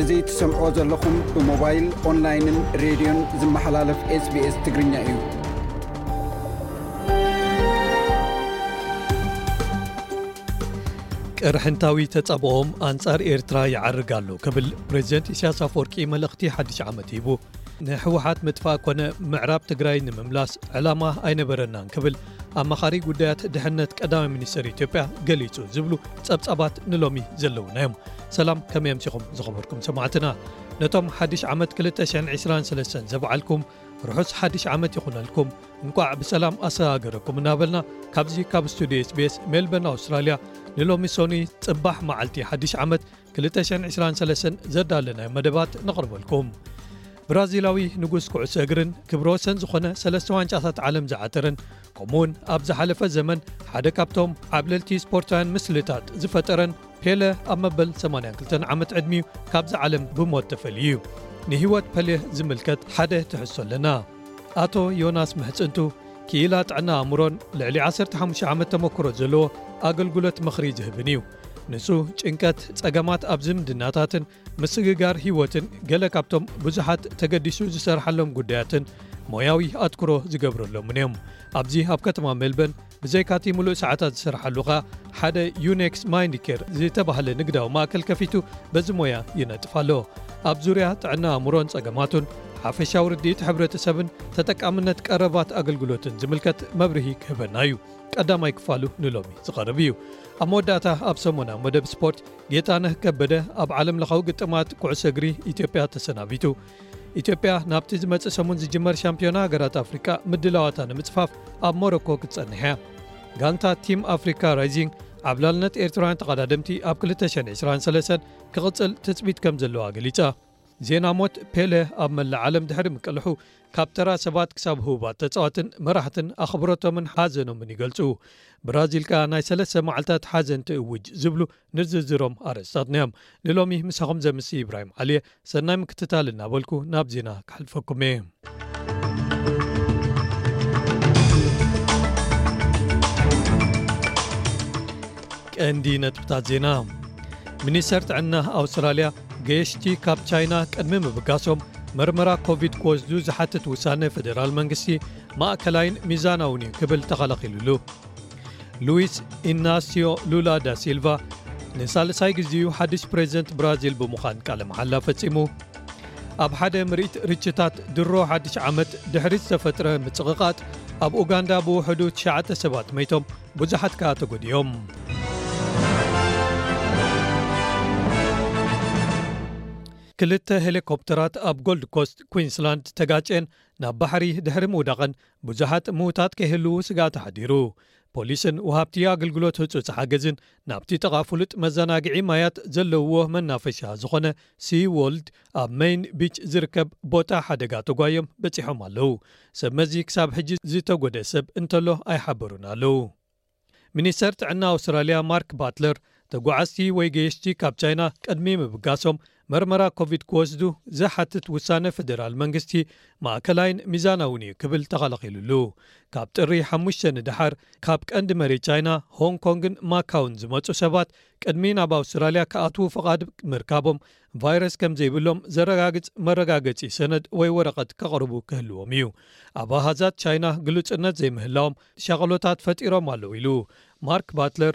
እዚ ትሰምዕዎ ዘለኹም ብሞባይል ኦንላይንን ሬድዮን ዝመሓላለፍ ስbስ ትግርኛ እዩ ቅርሕንታዊ ተጻብኦም ኣንጻር ኤርትራ ይዓርግ ኣሎ ክብል ፕሬዚደንት ኢስያስ ኣፍወርቂ መልእኽቲ ሓድሽ ዓመት ሂቡ ንሕወሓት ምጥፋእ ኮነ ምዕራብ ትግራይ ንምምላስ ዕላማ ኣይነበረናን ክብል ኣማኻሪ ጉዳያት ድሕነት ቀዳማይ ሚኒስተር ኢትዮጵያ ገሊጹ ዝብሉ ጸብጻባት ንሎሚ ዘለዉና እዮም ሰላም ከመይ ኣምሲኹም ዝኸበርኩም ሰማዕትና ነቶም ሓድሽ ዓመት 223 ዘበዓልኩም ርሑስ ሓድሽ ዓመት ይኹነልኩም እንቋዕ ብሰላም ኣሰጋገረኩም እናበልና ካብዚ ካብ ስቱድዮ ስቤስ ሜልበርን ኣውስትራልያ ንሎሚ ሶኒ ጽባሕ መዓልቲ ሓድሽ ዓመት 223 ዘዳለናዮ መደባት ነቕርበልኩም ብራዚላዊ ንጉስ ኩዕሶ እግርን ክብሪ ወሰን ዝኾነ ሰለስተ ዋንጫታት ዓለም ዝዓተረን ከምኡውን ኣብ ዝሓለፈ ዘመን ሓደ ካብቶም ዓብለልቲ ስፖርታውያን ምስልታት ዝፈጠረን ፔለ ኣብ መበል 82 ዓመት ዕድሚኡ ካብዚ ዓለም ብሞት ተፈልዩ እዩ ንህይወት ፐሌ ዝምልከት ሓደ ትሕሶ ኣለና ኣቶ ዮናስ ምሕፅንቱ ክኢላ ጥዕና ኣእምሮን ልዕሊ 15 ዓመት ተመክሮ ዘለዎ ኣገልግሎት ምኽሪ ዝህብን እዩ ንሱ ጭንቀት ጸገማት ኣብ ዝምድናታትን ምስግጋር ህይወትን ገለ ካብቶም ብዙሓት ተገዲሱ ዝሰርሓሎም ጉዳያትን ሞያዊ ኣትኩሮ ዝገብረሎምን እዮም ኣብዚ ኣብ ከተማ ሜልበን ብዘይካቲ ምሉእ ሰዓታት ዝስርሓሉኻ ሓደ ዩኔክስ ማይንዲኬር ዝተባህለ ንግዳዊ ማእከል ከፊቱ በዚ ሞያ ይነጥፍ ኣሎ ኣብ ዙርያ ጥዕና ኣእምሮን ጸገማቱን ሓፈሻዊ ርድኢት ሕብረተሰብን ተጠቃምነት ቀረባት ኣገልግሎትን ዝምልከት መብርሂ ክህበና እዩ ቀዳማይ ክፋሉ ንሎሚ ዝቐርብ እዩ ኣብ መወዳእታ ኣብ ሰሙና መደብ ስፖርት ጌታነህ ከበደ ኣብ ዓለም ለኻዊ ግጥማት ኩዕሶ እግሪ ኢትዮጵያ ተሰናቢቱ ኢትዮጵያ ናብቲ ዝመፅእ ሰሙን ዝጅመር ሻምፒዮና ሃገራት ኣፍሪቃ ምድላዋታ ንምፅፋፍ ኣብ ሞሮኮ ክትጸንሐ እያ ጋንታ ቲም ኣፍሪካ ራይዚንግ ዓብላልነት ኤርትራውያን ተቐዳደምቲ ኣብ 223 ክቕፅል ትፅቢት ከም ዘለዋ ገሊጻ ዜና ሞት ፔለ ኣብ መላእ ዓለም ድሕሪ ምቅልሑ፣ ካብ ተራ ሰባት ክሳብ ህቡባት ተጻዋትን መራሕትን ኣኽብሮቶምን ሓዘኖምን ይገልጹ። ብራዚል ከኣ ናይ ሰለስተ መዓልታት ሓዘን ትእውጅ ዝብሉ ንዝርዝሮም ኣርእስታትና'ዮም። ንሎሚ ምሳኹም ዘምስ'ዪ ኢብራሂም ዓሊ'የ። ሰናይ ምክትታል እናበልኩ ናብ ዜና ክሓልፈኩም'የ። ቀንዲ ነጥብታት ዜና ሚኒስተር ጥዕና ኣውስትራልያ ገየሽቲ ካብ ቻይና ቅድሚ ምብጋሶም መርመራ ኮቪድ ክወስዱ ዝሓትት ውሳነ ፈደራል መንግስቲ ማእከላይን ሚዛናውን እዩ ክብል ተኸላኺሉሉ ሉዊስ ኢናስዮ ሉላ ዳ ሲልቫ ንሳልሳይ ግዜኡ ሓድሽ ፕሬዚደንት ብራዚል ብምዃን ቃለ መሓላ ፈጺሙ ኣብ ሓደ ምርኢት ርችታት ድሮ ሓድሽ ዓመት ድሕሪ ዝተፈጥረ ምጽቕቓጥ ኣብ ኡጋንዳ ብውሕዱ ትሽዓተ ሰባት መይቶም ብዙሓት ከኣ ተጐድኦም ክልተ ሄሊኮፕተራት ኣብ ጎልድ ኮስት ኩንስላንድ ተጋጨን ናብ ባሕሪ ድሕሪ ምውዳቐን ብዙሓት ምዉታት ከይህልዉ ስጋእቲ ሓዲሩ ፖሊስን ወሃብቲ ኣገልግሎት ህጹጽ ሓገዝን ናብቲ ጥቓ ፍሉጥ መዘናግዒ ማያት ዘለዉዎ መናፈሻ ዝዀነ ሲ ዎርልድ ኣብ መይን ቢች ዝርከብ ቦታ ሓደጋ ተጓዮም በጺሖም ኣለዉ። ሰብ መዚ ክሳብ ሕጂ ዝተጐድኤ ሰብ እንተሎ ኣይሓበሩን ኣለዉ። ሚኒስተር ጥዕና ኣውስትራልያ ማርክ ባትለር፣ ተጓዓዝቲ ወይ ገየሽቲ ካብ ቻይና ቅድሚ ምብጋሶም መርመራ ኮቪድ ክወስዱ ዝሓትት ውሳነ ፈደራል መንግስቲ ማእከላይን ሚዛናውን እዩ ክብል ተኸላኺሉሉ። ካብ ጥሪ ሓሙሽተ ንደሓር ካብ ቀንዲ መሬት ቻይና፣ ሆንግ ኮንግን ማካውን ዝመጹ ሰባት ቅድሚ ናብ ኣውስትራልያ ክኣትዉ ፍቓድ ምርካቦም ቫይረስ ከም ዘይብሎም ዘረጋግጽ መረጋገጺ ሰነድ ወይ ወረቐት ከቕርቡ ክህልዎም እዩ። ኣብ ኣሃዛት ቻይና ግሉጽነት ዘይምህላዎም ሻቕሎታት ፈጢሮም ኣለዉ ኢሉ ማርክ ባትለር፣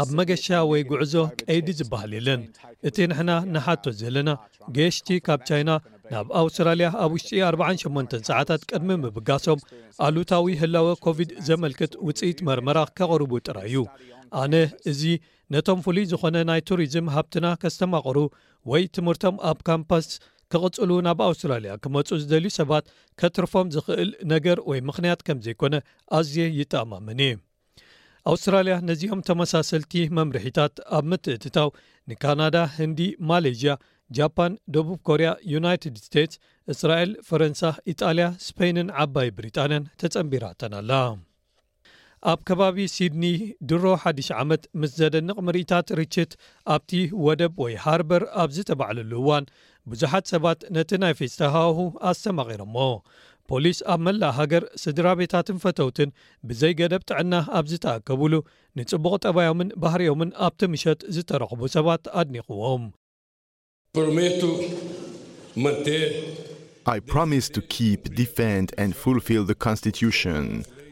ኣብ መገሻ ወይ ጉዕዞ ቀይዲ ዝበሃል የለን። እቲ ንሕና ንሓቶ ዘለና ገየሽቲ ካብ ቻይና ናብ ኣውስትራልያ ኣብ ውሽጢ ኣርብዓን ሸሞንተን ሰዓታት ቅድሚ ምብጋሶም ኣሉታዊ ህላወ ኮቪድ ዘመልክት ውጽኢት መርመራ ከቕርቡ ጥራይ እዩ። ኣነ እዚ ነቶም ፍሉይ ዝኾነ ናይ ቱሪዝም ሃብትና ከስተማቕሩ ወይ ትምህርቶም ኣብ ካምፓስ ክቕጽሉ ናብ ኣውስትራልያ ክመጹ ዝደልዩ ሰባት ከትርፎም ዝኽእል ነገር ወይ ምኽንያት ከም ዘይኮነ ኣዝየ ይተኣማመን እየ። ኣውስትራልያ ነዚኦም ተመሳሰልቲ መምርሒታት ኣብ ምትእትታው ንካናዳ ህንዲ ማሌዥያ ጃፓን ደቡብ ኮርያ ዩናይትድ ስቴትስ እስራኤል ፈረንሳ ኢጣልያ ስፐይንን ዓባይ ብሪጣንያን ተጸንቢራተን ኣላ ኣብ ከባቢ ሲድኒ ድሮ ሓድሽ ዓመት ምስ ዘደንቕ ምርኢታት ርችት ኣብቲ ወደብ ወይ ሃርበር ኣብ ዝተባዕለሉ እዋን ብዙሓት ሰባት ነቲ ናይ ፌስታ ሃዋሁ ኣስተማቒሮሞ። ፖሊስ ኣብ መላእ ሃገር ስድራቤታትን ፈተውትን ብዘይ ገደብ ጥዕና ኣብ ዝተኣከቡሉ ንጽቡቕ ጠባዮምን ባህሪኦምን ኣብቲ ምሸት ዝተረኽቡ ሰባት ኣድኒቕዎም። Prometo manter, I promise to keep, defend and fulfill the Constitution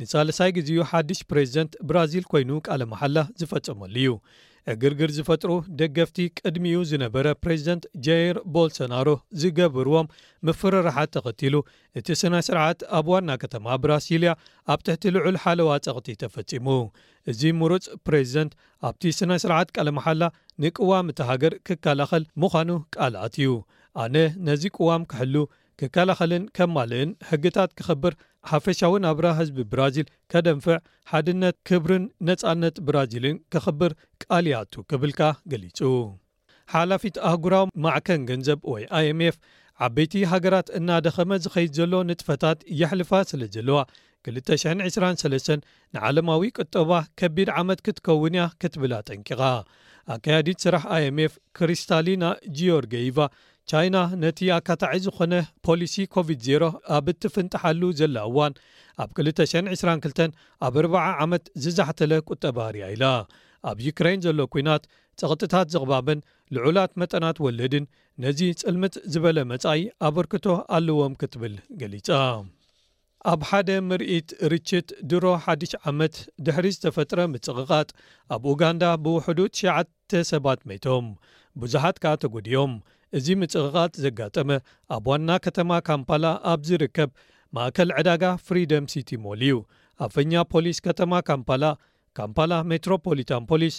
ንሳልሳይ ግዜኡ ሓድሽ ፕረዚደንት ብራዚል ኮይኑ ቃለ መሓላ ዝፈጸመሉ እዩ። ዕግርግር ዝፈጥሩ ደገፍቲ ቅድሚኡ ዝነበረ ፕረዚደንት ጃይር ቦልሶናሮ ዝገብርዎም ምፍርራሓት ተኸቲሉ እቲ ስነ ስርዓት ኣብ ዋና ከተማ ብራሲልያ ኣብ ትሕቲ ልዑል ሓለዋ ጸቕጢ ተፈጺሙ። እዚ ምሩጽ ፕረዚደንት ኣብቲ ስነ ስርዓት ቃለ መሓላ ንቅዋም እታ ሃገር ክከላኸል ምዃኑ ቃል ኣትዩ። ኣነ ነዚ ቅዋም ክሕሉ ክከላኸልን ከማልእን፣ ሕግታት ክኽብር፣ ሓፈሻዊ ናብራ ህዝቢ ብራዚል ከደንፍዕ፣ ሓድነት፣ ክብርን ነጻነት ብራዚልን ከኽብር ቃል ይኣቱ ክብልካ ገሊጹ። ሓላፊት ኣህጉራዊ ማዕከን ገንዘብ ወይ IMF፣ ዓበይቲ ሃገራት እናደኸመ ዝኸይድ ዘሎ ንጥፈታት የሕልፋ ስለዘለዋ፣ ክልተ ሽሕን ዕስራን ሰለስተን ንዓለማዊ ቁጠባ ከቢድ ዓመት ክትከውን'ያ ክትብል ኣጠንቂቓ። ኣካያዲት ስራሕ IMF ክሪስታሊና ጂዮርገይቫ ቻይና ነቲ ኣካታዒ ዝኾነ ፖሊሲ ኮቪድ ዜሮ ኣብ እትፍንጥሓሉ ዘላ እዋን ኣብ ክልተ ሽሕን ዕስራን ክልተን ኣብ ኣርባዓ ዓመት ዝዛሕተለ ቁጠባ ኣርያ ኢላ። ኣብ ዩክረይን ዘሎ ኲናት፣ ጸቕጥታት ዝቕባበን ልዑላት መጠናት ወለድን ነዚ ጽልምት ዝበለ መጻኢ ኣበርክቶ ኣለዎም ክትብል ገሊጻ። ኣብ ሓደ ምርኢት ርችት ድሮ ሓድሽ ዓመት ድሕሪ ዝተፈጥረ ምጽቕቓጥ ኣብ ኡጋንዳ ብውሕዱ ትሽዓተ ሰባት መይቶም ብዙሓት ከኣ ተጎዲኦም። እዚ ምጽቕቓጥ ዘጋጠመ ኣብ ዋና ከተማ ካምፓላ ኣብ ዝርከብ ማእከል ዕዳጋ ፍሪደም ሲቲ ሞል እዩ። ኣፈኛ ፖሊስ ከተማ ካምፓላ፣ Kampala Metropolitan Police፣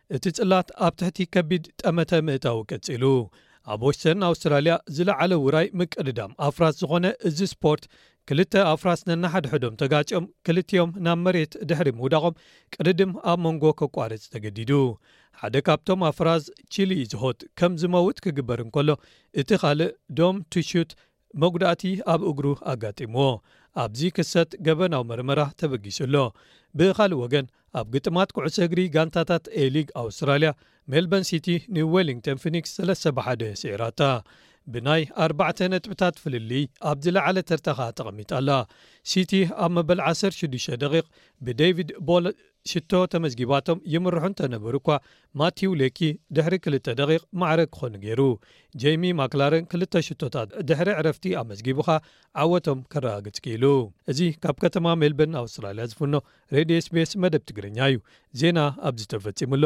እቲ ጽላት ኣብ ትሕቲ ከቢድ ጠመተ ምእታዉ ቀጺሉ። ኣብ ወስተርን ኣውስትራልያ ዝለዓለ ውራይ ምቅድዳም ኣፍራስ ዝኾነ እዚ ስፖርት፣ ክልተ ኣፍራስ ነንሓድሕዶም ተጋጭዮም ክልቲኦም ናብ መሬት ድሕሪ ምውዳቖም ቅድድም ኣብ መንጎ ከቋርጽ ተገዲዱ። ሓደ ካብቶም ኣፍራዝ ቺሊ ኢዝሆት ከም ዝመውት ክግበር እንከሎ እቲ ካልእ ዶም ቱሹት መጉዳእቲ ኣብ እግሩ ኣጋጢምዎ ኣብዚ ክሰት ገበናዊ መርመራ ተበጊሱ ኣሎ። ብኻልእ ወገን ኣብ ግጥማት ኩዕሶ እግሪ ጋንታታት ኤ ሊግ ኣውስትራልያ ሜልበን ሲቲ ንዌሊንግተን ፊኒክስ ሰለስተ ብ ሓደ ስዒራታ ብናይ ኣርባዕተ ነጥብታት ፍልልይ ኣብ ዝለዓለ ተርታ ከኣ ተቐሚጣ ኣላ። ሲቲ ኣብ መበል ዓሰርተ ሽዱሽተ ደቒቕ ብደይቪድ ቦል ሽቶ ተመዝጊባቶም ይምርሑ እንተ ነበሩ እኳ፣ ማቲው ሌኪ ድሕሪ ክልተ ደቒቕ ማዕረ ክኾኑ ገይሩ። ጀይሚ ማክላረን ክልተ ሽቶታት ድሕሪ ዕረፍቲ ኣመዝጊቡ ከኣ ዓወቶም ከረጋግጽ ክኢሉ። እዚ ካብ ከተማ ሜልበርን ኣውስትራልያ ዝፍኖ ሬድዮ ኤስቢኤስ መደብ ትግርኛ እዩ። ዜና ኣብዚ ተፈጺሙ ኣሎ።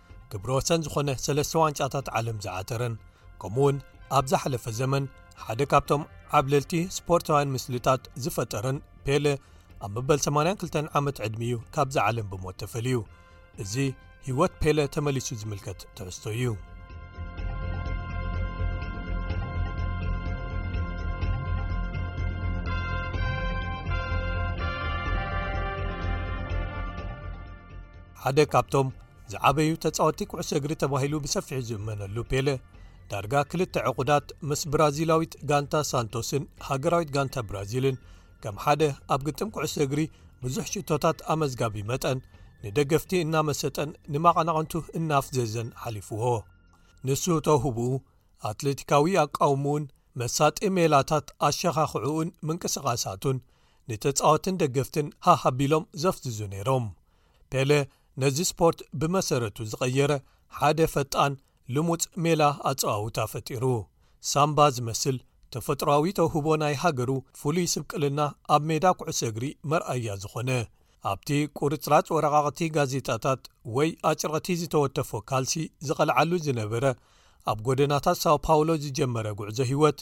ክብረ ወሰን ዝዀነ ሰለስተ ዋንጫታት ዓለም ዝዓተረን ከምኡ ውን ኣብ ዝሓለፈ ዘመን ሓደ ካብቶም ዓብለልቲ ስፖርታውያን ምስልታት ዝፈጠረን ፔለ ኣብ መበል 82 ዓመት ዕድሚ እዩ ካብዚ ዓለም ብሞት ተፈልዩ እዚ ህይወት ፔለ ተመሊሱ ዝምልከት ትሕዝቶ እዩ ሓደ ካብቶም ዝዓበዩ ተጻወቲ ኩዕሶ እግሪ ተባሂሉ ብሰፊሑ ዝእመነሉ ፔለ ዳርጋ ክልተ ዕቑዳት ምስ ብራዚላዊት ጋንታ ሳንቶስን ሃገራዊት ጋንታ ብራዚልን ከም ሓደ ኣብ ግጥም ኩዕሶ እግሪ ብዙሕ ሽቶታት ኣመዝጋቢ መጠን ንደገፍቲ እናመሰጠን ንማቓናቕንቱ እናፍዘዘን ሓሊፍዎ ንሱ ተውህቡኡ ኣትለቲካዊ ኣቃውምኡን መሳጢ ሜላታት ኣሸኻኽዕኡን ምንቅስቓሳቱን ንተጻወትን ደገፍትን ሃሃቢሎም ዘፍዝዙ ነይሮም ፔለ ነዚ ስፖርት ብመሰረቱ ዝቐየረ ሓደ ፈጣን ልሙጽ ሜላ ኣጸዋውታ ፈጢሩ። ሳምባ ዝመስል ተፈጥሮኣዊ ተውህቦ ናይ ሃገሩ ፍሉይ ስብቅልና ኣብ ሜዳ ኩዕሶ እግሪ መርኣያ ዝኾነ፣ ኣብቲ ቁርጽራጽ ወረቓቕቲ ጋዜጣታት ወይ ኣጭርቕቲ ዝተወተፎ ካልሲ ዝቐልዓሉ ዝነበረ ኣብ ጎደናታት ሳው ፓውሎ ዝጀመረ ጉዕዞ ህይወት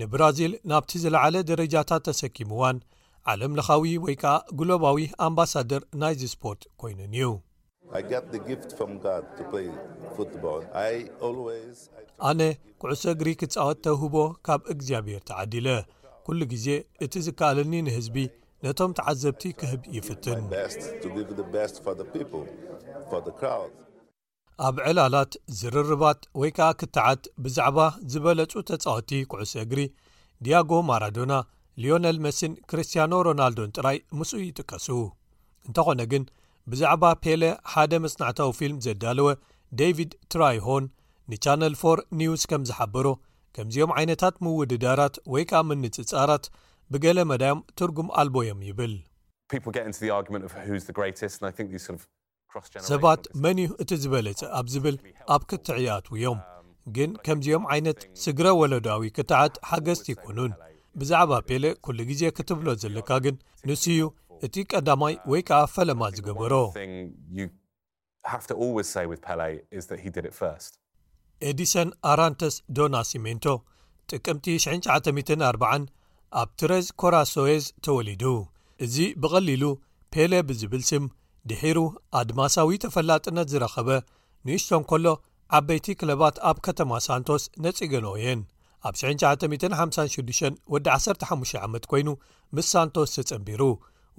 ንብራዚል ናብቲ ዝለዓለ ደረጃታት ተሰኪምዋን ዓለም ለኻዊ ወይ ከኣ ግሎባዊ ኣምባሳደር ናይዚ ስፖርት ኮይኑን እዩ። ኣነ ኩዕሶ እግሪ ክጻወት ተውህቦ ካብ እግዚኣብሔር ተዓዲለ። ኩሉ ግዜ እቲ ዝከኣለኒ ንህዝቢ፣ ነቶም ተዓዘብቲ ክህብ ይፍትን። ኣብ ዕላላት፣ ዝርርባት ወይ ከኣ ክትዓት ብዛዕባ ዝበለጹ ተጻወቲ ኩዕሶ እግሪ፣ ዲያጎ ማራዶና፣ ሊዮነል መሲን ክርስትያኖ ሮናልዶን ጥራይ ምስኡ ይጥቀሱ። እንተኾነ ግን ብዛዕባ ፔለ ሓደ መጽናዕታዊ ፊልም ዘዳለወ ደይቪድ ትራይሆን ንቻነል ፎር ኒውስ ከም ዝሓበሮ ከምዚኦም ዓይነታት ምውድዳራት ወይ ከኣ ምንጽጻራት ብገለ መዳዮም ትርጉም ኣልቦ'ዮም ይብል። ሰባት መን እዩ እቲ ዝበለጸ ኣብ ዝብል ኣብ ክትዕ ይኣትዉ እዮም ግን ከምዚኦም ዓይነት ስግረ ወለዶኣዊ ክትዓት ሓገዝቲ ኣይኮኑን ብዛዕባ ፔለ ኩሉ ግዜ ክትብሎ ዘለካ ግን ንሱ እዩ እቲ ቀዳማይ ወይ ከዓ ፈለማ ዝገበሮ። ኤዲሰን ኣራንተስ ዶናሲሜንቶ ጥቅምቲ 1940 ኣብ ትረዝ ኮራሶየዝ ተወሊዱ እዚ ብቐሊሉ ፔለ ብዝብል ስም ድሒሩ ኣድማሳዊ ተፈላጥነት ዝረኸበ ንእሽቶን ከሎ ዓበይቲ ክለባት ኣብ ከተማ ሳንቶስ ነጺገንኦ እየን ኣብ 1956 ወዲ 15 ዓመት ኮይኑ ምስ ሳንቶስ ተጸንቢሩ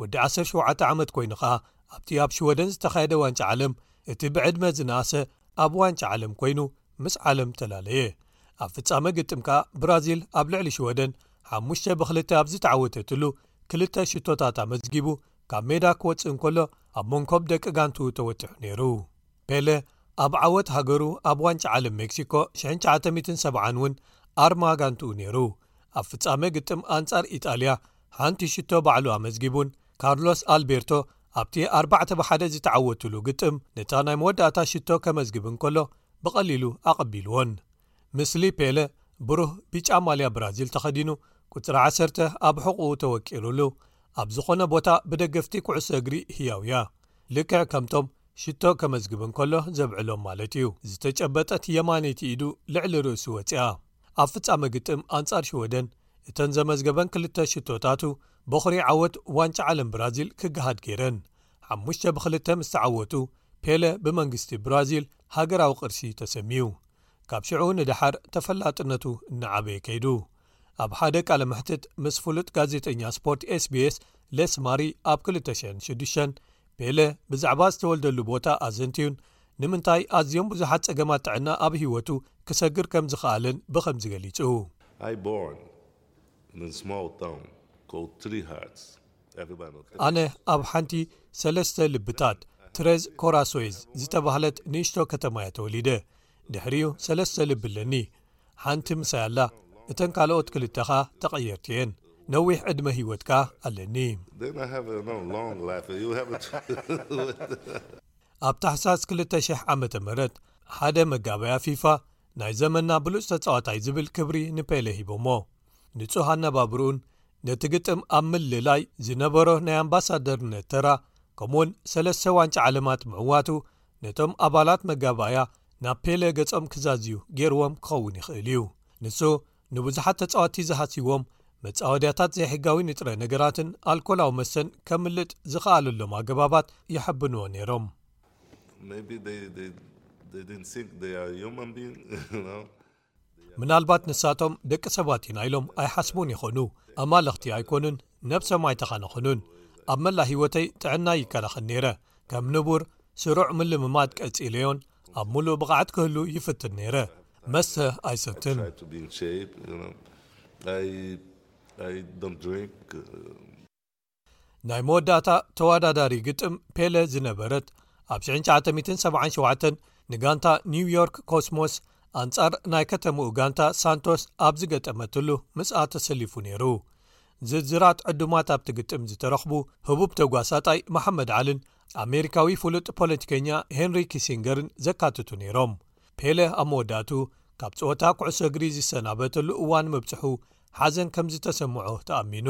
ወዲ 17 ዓመት ኮይኑ ከኣ ኣብቲ ኣብ ሽወደን ዝተኻየደ ዋንጫ ዓለም እቲ ብዕድመ ዝነኣሰ ኣብ ዋንጫ ዓለም ኮይኑ ምስ ዓለም ተላለየ። ኣብ ፍጻመ ግጥም ከኣ ብራዚል ኣብ ልዕሊ ሽወደን ሓሙሽተ ብ ክልተ ኣብ ዝተዓወተትሉ ክልተ ሽቶታት ኣመዝጊቡ ካብ ሜዳ ክወጽእ እንከሎ ኣብ መንኮብ ደቂ ጋንትኡ ተወጢሑ ነይሩ። ፔለ ኣብ ዓወት ሃገሩ ኣብ ዋንጫ ዓለም ሜክሲኮ 1970 እውን ኣርማ ጋንትኡ ነይሩ። ኣብ ፍጻመ ግጥም ኣንጻር ኢጣልያ ሓንቲ ሽቶ ባዕሉ ኣመዝጊቡን ካርሎስ ኣልቤርቶ ኣብቲ ኣርባዕተ ብ ሓደ ዝተዓወትሉ ግጥም ነታ ናይ መወዳእታ ሽቶ ከመዝግብ እንከሎ ብቐሊሉ ኣቐቢልዎን። ምስሊ ፔለ ብሩህ ቢጫ ማልያ ብራዚል ተኸዲኑ ቁጽሪ ዓሰርተ ኣብ ሕቝኡ ተወቂሩሉ ኣብ ዝኾነ ቦታ ብደገፍቲ ኩዕሶ እግሪ ህያው እያ። ልክዕ ከምቶም ሽቶ ከመዝግብ እንከሎ ዘብዕሎም ማለት እዩ። ዝተጨበጠት የማነይቲ ኢዱ ልዕሊ ርእሱ ወጺኣ። ኣብ ፍጻመ ግጥም ኣንጻር ሽወደን እተን ዘመዝገበን ክልተ ሽቶታቱ ቦኹሪ ዓወት ዋንጫ ዓለም ብራዚል ክገሃድ ገይረን። ሓሙሽተ ብ ክልተ ምስ ተዓወቱ፣ ፔለ ብመንግስቲ ብራዚል ሃገራዊ ቅርሲ ተሰምዩ። ካብ ሽዑ ንደሓር ተፈላጥነቱ እናዓበየ ከይዱ። ኣብ ሓደ ቃለ መሕትት ምስ ፍሉጥ ጋዜጠኛ ስፖርት SBS ሌስ ማሪ ኣብ ክልተ ሽሕን ሽዱሽተን፣ ፔለ ብዛዕባ ዝተወልደሉ ቦታ ኣዘንትዩን ንምንታይ ኣዝዮም ብዙሓት ጸገማት ጥዕና ኣብ ህይወቱ ክሰግር ከም ዝኸኣለን ብኸምዚ ገሊጹ። ኣነ ኣብ ሓንቲ ሰለስተ ልብታት ትረዝ ኮራሶይዝ ዝተባህለት ንእሽቶ ከተማ እያ ተወሊደ ድሕሪኡ ሰለስተ ልቢ ኣለኒ ሓንቲ ምሳይ ኣላ እተን ካልኦት ክልተ ኸኣ ተቐየርቲ እየን ነዊሕ ዕድመ ህይወት ከኣ ኣለኒ ኣብ ታሕሳስ 2,00 ዓ መ ሓደ መጋባያ ፊፋ ናይ ዘመና ብሉፅ ተፃዋታይ ዝብል ክብሪ ንፔለ ሂቦሞ። ንፁህ ኣነባብርኡን ነቲ ግጥም ኣብ ምልላይ ዝነበሮ ናይ ኣምባሳደርነት ተራ ከምኡ'ውን ሰለስተ ዋንጫ ዓለማት ምዕዋቱ ነቶም ኣባላት መጋባእያ ናብ ፔለ ገፆም ክዛዝዩ ገይርዎም ክኸውን ይኽእል እዩ። ንሱ ንብዙሓት ተፃወትቲ ዝሃስይዎም መፃወድያታት ዘይሕጋዊ ንጥረ ነገራትን ኣልኮላዊ መስተን ከምልጥ ዝኸኣለሎም ኣገባባት የሐብንዎ ነይሮም። ምናልባት ንሳቶም ደቂ ሰባት ኢና ኢሎም ኣይሓስቡን ይዀኑ። ኣማለኽቲ ኣይኰኑን፣ ነብሶም ኣይተኻናኸኑን። ኣብ መላእ ህይወተይ ጥዕናይ ይከናኸን ነይረ። ከም ንቡር ስሩዕ ምልምማድ ቀጺለዮን ኣብ ምሉእ ብቕዓት ክህሉ ይፍትን ነይረ። መስተ ኣይሰትን። ናይ መወዳእታ ተወዳዳሪ ግጥም ፔለ ዝነበረት ኣብ 1977 ንጋንታ ኒውዮርክ ኮስሞስ ኣንጻር ናይ ከተምኡ ጋንታ ሳንቶስ ኣብ ዝገጠመትሉ ምስኣ ተሰሊፉ ነይሩ ዝርዝራት ዕዱማት ኣብቲ ግጥም ዝተረኽቡ ህቡብ ተጓሳጣይ መሓመድ ዓልን ኣሜሪካዊ ፍሉጥ ፖለቲከኛ ሄንሪ ኪሲንገርን ዘካትቱ ነይሮም ፔለ ኣብ መወዳእቱ ካብ ጸወታ ኩዕሶ እግሪ ዝሰናበተሉ እዋን ምብጽሑ ሓዘን ከም ዝተሰምዖ ተኣሚኑ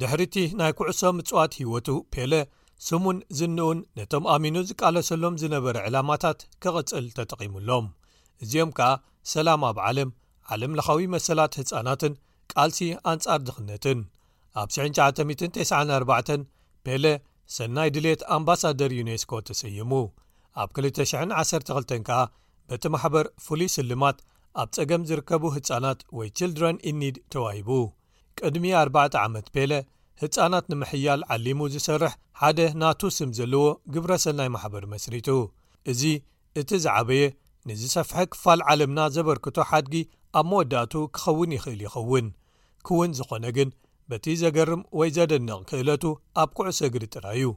ድሕሪቲ ናይ ኩዕሶ ምጽዋት ህይወቱ ፔለ ስሙን ዝንኡን ነቶም ኣሚኑ ዝቃለሰሎም ዝነበረ ዕላማታት ክቕጽል ተጠቒሙሎም እዚኦም ከኣ ሰላም ኣብ ዓለም ዓለም ለኻዊ መሰላት ህፃናትን ቃልሲ ኣንጻር ድኽነትን ኣብ 994 ፔለ ሰናይ ድሌት ኣምባሳደር ዩኔስኮ ተሰይሙ ኣብ 212 ከኣ በቲ ማሕበር ፍሉይ ስልማት ኣብ ጸገም ዝርከቡ ህፃናት ወይ ችልድረን ኢኒድ ተዋሂቡ ቅድሚ ኣርባዕተ ዓመት ፔለ ህጻናት ንምሕያል ዓሊሙ ዝሰርሕ ሓደ ናቱ ስም ዘለዎ ግብረ ሰናይ ማሕበር መስሪቱ። እዚ እቲ ዝዓበየ ንዝሰፍሐ ክፋል ዓለምና ዘበርክቶ ሓድጊ ኣብ መወዳእትኡ ክኸውን ይኽእል ይኸውን። ክውን ዝኾነ ግን በቲ ዘገርም ወይ ዘደንቕ ክእለቱ ኣብ ኩዕሶ እግሪ ጥራይ እዩ።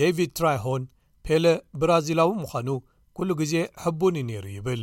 ደቪድ ትራይሆን ፔለ ብራዚላዊ ምዃኑ ኩሉ ግዜ ሕቡን እዩ ነይሩ ይብል።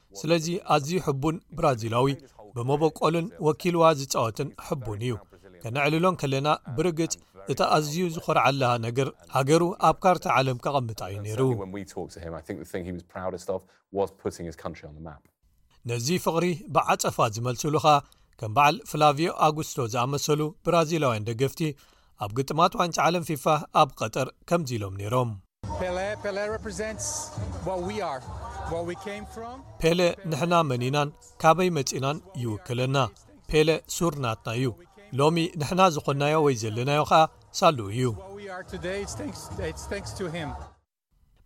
ስለዚ ኣዝዩ ሕቡን ብራዚላዊ ብመበቆልን ወኪልዋ ዝጻወትን ሕቡን እዩ ከነዕልሎን ከለና ብርግጽ እቲ ኣዝዩ ዝኾርዓላ ነገር ሃገሩ ኣብ ካርታ ዓለም ከቐምጣ እዩ ነይሩ ነዚ ፍቕሪ ብዓጸፋ ዝመልስሉኻ ከም በዓል ፍላቪዮ ኣጉስቶ ዝኣመሰሉ ብራዚላውያን ደገፍቲ ኣብ ግጥማት ዋንጫ ዓለም ፊፋ ኣብ ቐጠር ከምዚ ኢሎም ነይሮም ፔለ ንሕና መን ኢናን ካበይ መጺእናን ይውክለና ፔለ ሱር ናትና እዩ ሎሚ ንሕና ዝኾንናዮ ወይ ዘለናዮ ኸኣ ሳሉ እዩ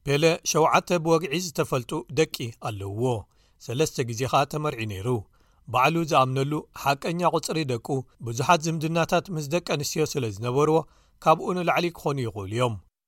ፔለ ሸውዓተ ብወግዒ ዝተፈልጡ ደቂ ኣለውዎ ሰለስተ ግዜ ኸኣ ተመርዒ ነይሩ ባዕሉ ዝኣምነሉ ሓቀኛ ቝጽሪ ደቁ ብዙሓት ዝምድናታት ምስ ደቂ ኣንስትዮ ስለ ዝነበርዎ ካብኡ ንላዕሊ ክዀኑ ይኽእሉ እዮም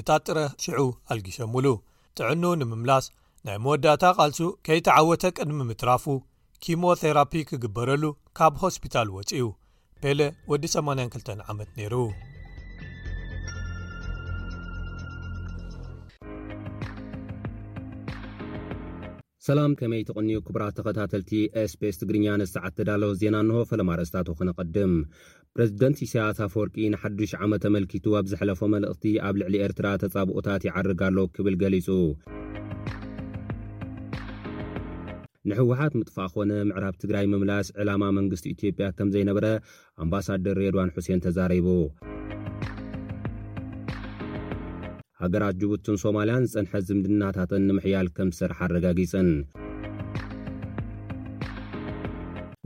እታ ጥረ ሽዑ ኣልጊሸሙሉ። ጥዕንኡ ንምምላስ ናይ መወዳእታ ቃልሱ ከይተዓወተ ቅድሚ ምትራፉ ኪሞ ቴራፒ ክግበረሉ ካብ ሆስፒታል ወጺኡ። ፔለ ወዲ 82 ዓመት ነይሩ። ሰላም ከመይ ትቕንዩ ክቡራት ተኸታተልቲ SBS ትግርኛ ነዚ ሰዓት ዝተዳለወ ዜና እንሆ ፈለማ ኣርእስታቱ ክነቐድም ፕረዚደንት ኢሳያስ ኣፈወርቂ ንሓዱሽ ዓመት ተመልኪቱ ኣብ ዘሕለፎ መልእኽቲ ኣብ ልዕሊ ኤርትራ ተጻብኦታት ይዓርግ ኣሎ ክብል ገሊጹ ንሕወሓት ምጥፋእ ኮነ ምዕራብ ትግራይ ምምላስ ዕላማ መንግስቲ ኢትዮጵያ ከም ዘይነበረ ኣምባሳደር ሬድዋን ሑሴን ተዛሪቡ። ሃገራት ጅቡትን ሶማልያን ዝጸንሐ ዝምድናታተን ንምሕያል ከም ዝሰርሓ ኣረጋጊጸን።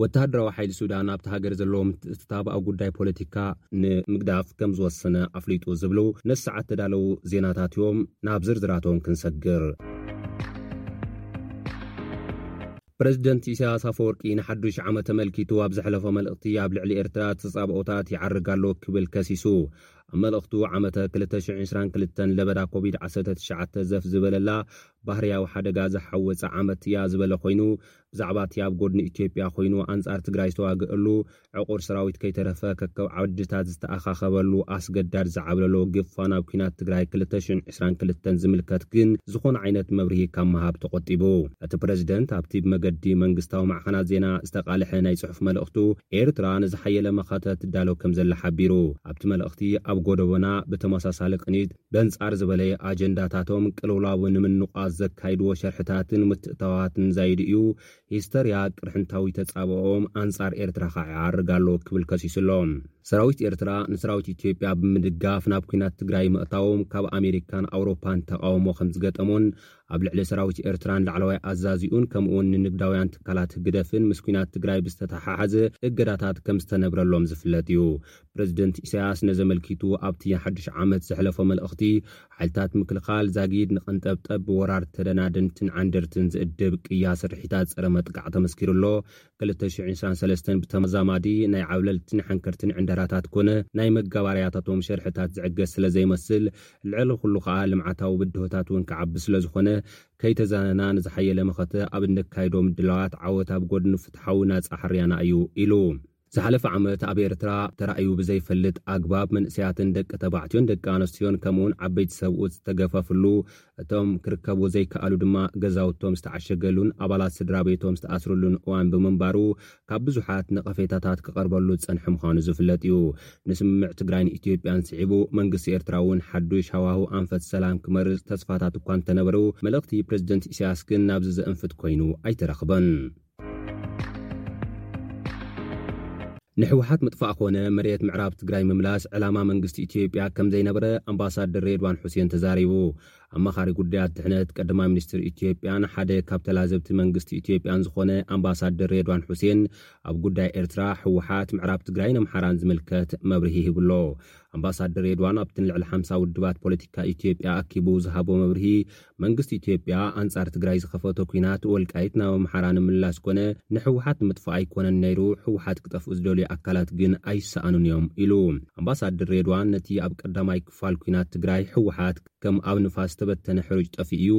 ወተሃደራዊ ሓይሊ ሱዳን ኣብታ ሃገር ዘለዎ ምትእትታብ ኣብ ጉዳይ ፖለቲካ ንምግዳፍ ከም ዝወሰነ ኣፍሊጡ ዝብሉ ነዚ ሰዓት ዝተዳለዉ ዜናታት እዮም። ናብ ዝርዝራቶም ክንሰግር። ፕረዚደንት ኢሳያስ ኣፈወርቂ ንሓዱሽ ዓመት ተመልኪቱ ኣብ ዘሕለፎ መልእኽቲ ኣብ ልዕሊ ኤርትራ ተጻብኦታት ይዓርግ ኣሎ ክብል ከሲሱ። ኣብ መልእኽቱ ዓመተ ክልተ ሽሕን ዕስራን ክልተን ለበዳ ኮቪድ ዓሰርተ ትሽዓተ ዘፍ ዝበለላ ባህርያዊ ሓደጋ ዝሓወጸ ዓመት እያ ዝበለ ኮይኑ ብዛዕባ'ቲ ኣብ ጎድኒ ኢትዮጵያ ኮይኑ ኣንጻር ትግራይ ዝተዋግእሉ ዕቑር ሰራዊት ከይተረፈ ከከብ ዓድታት ዝተኣኻኸበሉ ኣስገዳድ ዝዓብለሎ ግፋ ናብ ኲናት ትግራይ ክልተ ሽሕን ዕስራን ክልተን ዝምልከት ግን ዝኾነ ዓይነት መብርሂ ካብ ምሃብ ተቖጢቡ። እቲ ፕረዚደንት ኣብቲ ብመገዲ መንግስታዊ ማዕኸናት ዜና ዝተቓልሐ ናይ ጽሑፍ መልእኽቱ፣ ኤርትራ ንዝሓየለ መኸተ ትዳሎ ከምዘላ ሓቢሩ። ኣብቲ መልእኽቲ፣ ኣብ ጎደቦና ብተመሳሳሊ ቅኒት በንጻር ዝበለየ ኣጀንዳታቶም ቅልውላው ንምንቋት ዘካይድዎ ሸርሕታትን ምትእትታዋትን ዛይዱ እዩ ሂስተርያ ቅርሕንታዊ ተጻብኦኦም ኣንጻር ኤርትራ ከኣ ይዓርግ ኣሎ ክብል ከሲሱ ኣሎ። ሰራዊት ኤርትራ ንሰራዊት ኢትዮጵያ ብምድጋፍ ናብ ኲናት ትግራይ ምእታዎም ካብ ኣሜሪካን ኣውሮፓን ተቓውሞ ከምዝገጠሞን ኣብ ልዕሊ ሰራዊት ኤርትራን ላዕለዋይ ኣዛዚኡን ከምኡ'ውን ንንግዳውያን ትካላት ህግደፍን ምስ ኲናት ትግራይ ብዝተተሓሓዘ እገዳታት ከምዝተነብረሎም ዝፍለጥ እዩ። ፕረዚደንት ኢሳያስ ነዚ ኣመልኪቱ ኣብቲ ሓድሽ ዓመት ዘሕለፎ መልእኽቲ፣ ሓይልታት ምክልኻል ዛጊድ ንቐንጠብጠብ ብወራር ተደናደንትን ዓንደርትን ዝእድብ ቅያ ስርሒታት ጸረ መጥቃዕ ተመስኪሩ ኣሎ። ክልተ ሽሕን ዕስራን ሰለስተን ብተዛማዲ ናይ ዓብለልትን ሓንከርትን ዕንደራታት ኮነ ናይ መጋባርያታቶም ሸርሕታት ዝዕገስ ስለ ዘይመስል፣ ልዕሊ ኩሉ ከኣ ልምዓታዊ ብድሆታት እውን ክዓቢ ስለ ዝኾነ፣ ከይተዛነና ንዝሓየለ መኸተ ኣብ እነካይዶ ምድላዋት ዓወት ኣብ ጎድኒ ፍትሓዊ ናጻ ሕርያና እዩ ኢሉ። ዝሓለፈ ዓመት ኣብ ኤርትራ ተራእዩ ብዘይፈልጥ ኣግባብ መንእሰያትን ደቂ ተባዕትዮን ደቂ ኣነስትዮን ከምኡውን ዓበይቲ ሰብኡት ዝተገፈፍሉ እቶም ክርከቡ ዘይከኣሉ ድማ ገዛውቶም ዝተዓሸገሉን ኣባላት ስድራቤቶም ዝተኣስርሉን እዋን ብምንባሩ ካብ ብዙሓት ነቐፌታታት ክቐርበሉ ዝጸንሐ ምዃኑ ዝፍለጥ እዩ። ንስምምዕ ትግራይን ኢትዮጵያን ስዒቡ መንግስቲ ኤርትራ እውን ሓዱሽ ሃዋህው ኣንፈት ሰላም ክመርጽ ተስፋታት እኳ እንተነበሩ መልእኽቲ ፕረዚደንት ኢሳያስ ግን ናብዚ ዘእንፍት ኮይኑ ኣይተረኽበን። ንሕወሓት ምጥፋእ ኮነ መሬት ምዕራብ ትግራይ ምምላስ ዕላማ መንግስቲ ኢትዮጵያ ከም ዘይነበረ ኣምባሳደር ሬድዋን ሑሴን ተዛሪቡ። ኣማኻሪ ጉዳያት ድሕነት ቀዳማይ ሚኒስትር ኢትዮጵያን ሓደ ካብ ተላዘብቲ መንግስቲ ኢትዮጵያን ዝኾነ ኣምባሳደር ሬድዋን ሑሴን ኣብ ጉዳይ ኤርትራ፣ ህወሓት፣ ምዕራብ ትግራይን ኣምሓራን ዝምልከት መብርሂ ሂቡ ኣሎ። ኣምባሳደር ሬድዋን ኣብትን ልዕሊ ሓምሳ ውድባት ፖለቲካ ኢትዮጵያ ኣኪቡ ዝሃቦ መብርሂ መንግስቲ ኢትዮጵያ ኣንጻር ትግራይ ዝኸፈቶ ኲናት ወልቃይት ናብ ኣምሓራ ንምምላስ ኮነ ንህወሓት ንምጥፋእ ኣይኮነን ነይሩ፣ ህወሓት ክጠፍኡ ዝደልዩ ኣካላት ግን ኣይሰኣኑን እዮም ኢሉ። ኣምባሳድር ሬድዋን ነቲ ኣብ ቀዳማይ ክፋል ኲናት ትግራይ ህወሓት ከም ኣብ ንፋስ ዝተበተነ ሕሩጭ ጠፊኡ'ዩ፣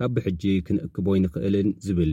ካብ ብሕጂ ክንእክቦ ኣይንኽእልን ዝብል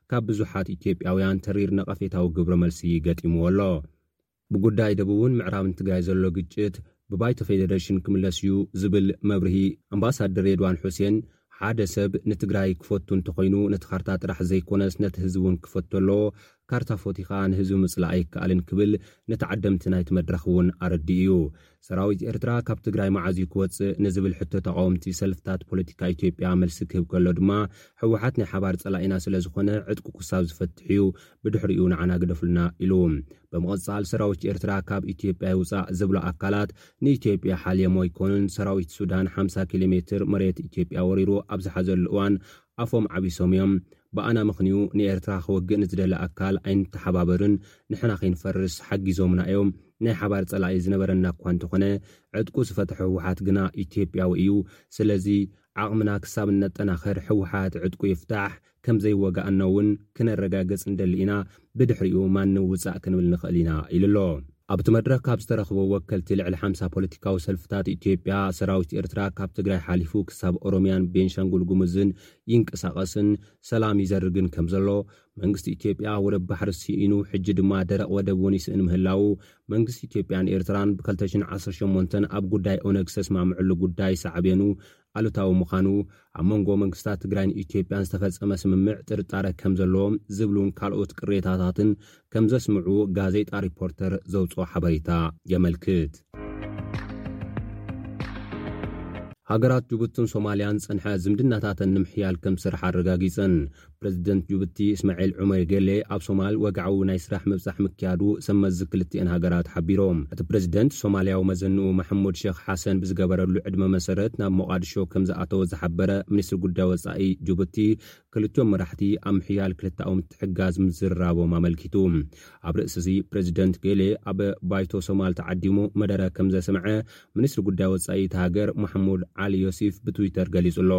ካብ ብዙሓት ኢትዮጵያውያን ተሪር ነቐፌታዊ ግብረ መልሲ ገጢምዎ ኣሎ። ብጉዳይ ደቡብን ምዕራብን ትግራይ ዘሎ ግጭት ብባይቶ ፌደሬሽን ክምለስ እዩ ዝብል መብርሂ ኣምባሳደር ሬድዋን ሑሴን፣ ሓደ ሰብ ንትግራይ ክፈቱ እንተኾይኑ ነቲ ካርታ ጥራሕ ዘይኮነስ ነቲ ህዝቢ እውን ክፈቶ ኣለዎ፣ ካርታ ፈትዩ ከዓ ንህዝቢ ምፅላእ ኣይከኣልን ክብል ንተዓደምቲ ናይቲ መድረኽ እውን ኣረዲኡ እዩ። ሰራዊት ኤርትራ ካብ ትግራይ መዓዝ እዩ ክወጽእ ንዝብል ሕቶ ተቓወምቲ ሰልፍታት ፖለቲካ ኢትዮጵያ መልሲ ክህብ ከሎ ድማ ህወሓት ናይ ሓባር ጸላኢና ስለ ዝኾነ ዕጥቁ ክሳብ ዝፈትሕ እዩ ብድሕሪኡ ንዓና ግደፉልና ኢሉ። ብምቕጻል ሰራዊት ኤርትራ ካብ ኢትዮጵያ ይውጻእ ዝብሉ ኣካላት ንኢትዮጵያ ሓልየሞ ኣይኮኑን። ሰራዊት ሱዳን ሓምሳ ኪሎ ሜትር መሬት ኢትዮጵያ ወሪሩ ኣብ ዝሓዘሉ እዋን ኣፎም ዓቢሶም እዮም ብኣና ምኽንዩ ንኤርትራ ክወግእ ንዝደሊ ኣካል ኣይንተሓባበርን ንሕና ከይንፈርስ ሓጊዞምና እዮም ናይ ሓባር ጸላኢ ዝነበረና እኳ እንተኾነ ዕጥቁ ዝፈትሐ ህወሓት ግና ኢትዮጵያዊ እዩ ስለዚ ዓቕምና ክሳብ እነጠናኽር ህወሓት ዕጥቁ ይፍታሕ ከምዘይወጋእናውን ክነረጋግጽ ንደሊ ኢና ብድሕሪኡ ማንም ውጻእ ክንብል ንኽእል ኢና ኢሉ'ሎ። ኣብቲ መድረኽ ካብ ዝተረኽቡ ወከልቲ ልዕሊ ሓምሳ ፖለቲካዊ ሰልፍታት ኢትዮጵያ፣ ሰራዊት ኤርትራ ካብ ትግራይ ሓሊፉ ክሳብ ኦሮምያን ቤንሻንጉል ጉሙዝን ይንቀሳቐስን ሰላም ይዘርግን ከምዘሎ፣ መንግስቲ ኢትዮጵያ ወደብ ባሕሪ ስኢኑ ሕጂ ድማ ደረቕ ወደብ እውን ይስእን ምህላዉ፣ መንግስቲ ኢትዮጵያን ኤርትራን ብ ክልተ ሽሕን ዓሰርተ ሸሞንተን ኣብ ጉዳይ ኦነግ ዝተስማምዕሉ ጉዳይ ሳዕቤኑ ኣሉታዊ ምዃኑ፣ ኣብ መንጎ መንግስታት ትግራይን ኢትዮጵያን ዝተፈጸመ ስምምዕ ጥርጣረ ከም ዘሎ ዝብሉን ካልኦት ቅሬታታትን ከም ዘስምዑ ጋዜጣ ሪፖርተር ዘውጽኦ ሓበሬታ የመልክት። ሃገራት ጅቡትን ሶማልያን ዝጸንሐ ዝምድናታተን ንምሕያል ከም ዝሰርሓ ኣረጋጊጸን። ፕረዚደንት ጁብቲ እስማዒል ዑመር ጌሌ ኣብ ሶማል ወግዓዊ ናይ ስራሕ ምብጻሕ ምክያዱ ሰብ መዚ ክልቲኤን ሃገራት ሓቢሮም። እቲ ፕረዚደንት ሶማልያዊ መዘንኡ መሓሙድ ሸኽ ሓሰን ብዝገበረሉ ዕድመ መሰረት ናብ ሞቓድሾ ከምዝኣተወ ዝሓበረ ሚኒስትሪ ጉዳይ ወጻኢ ጁብቲ ክልቲኦም መራሕቲ ኣብ ምሕያል ክልተኣዊ ምትሕግጋዝ ምዝርራቦም ኣመልኪቱ። ኣብ ርእሲዚ ፕረዚደንት ጌሌ ኣብ ባይቶ ሶማል ተዓዲሙ መደረ ከምዘስምዐ ሚኒስትሪ ጉዳይ ወጻኢ እታ ሃገር ማሕሙድ ዓሊ ዮሲፍ ብትዊተር ገሊጹ'ሎ።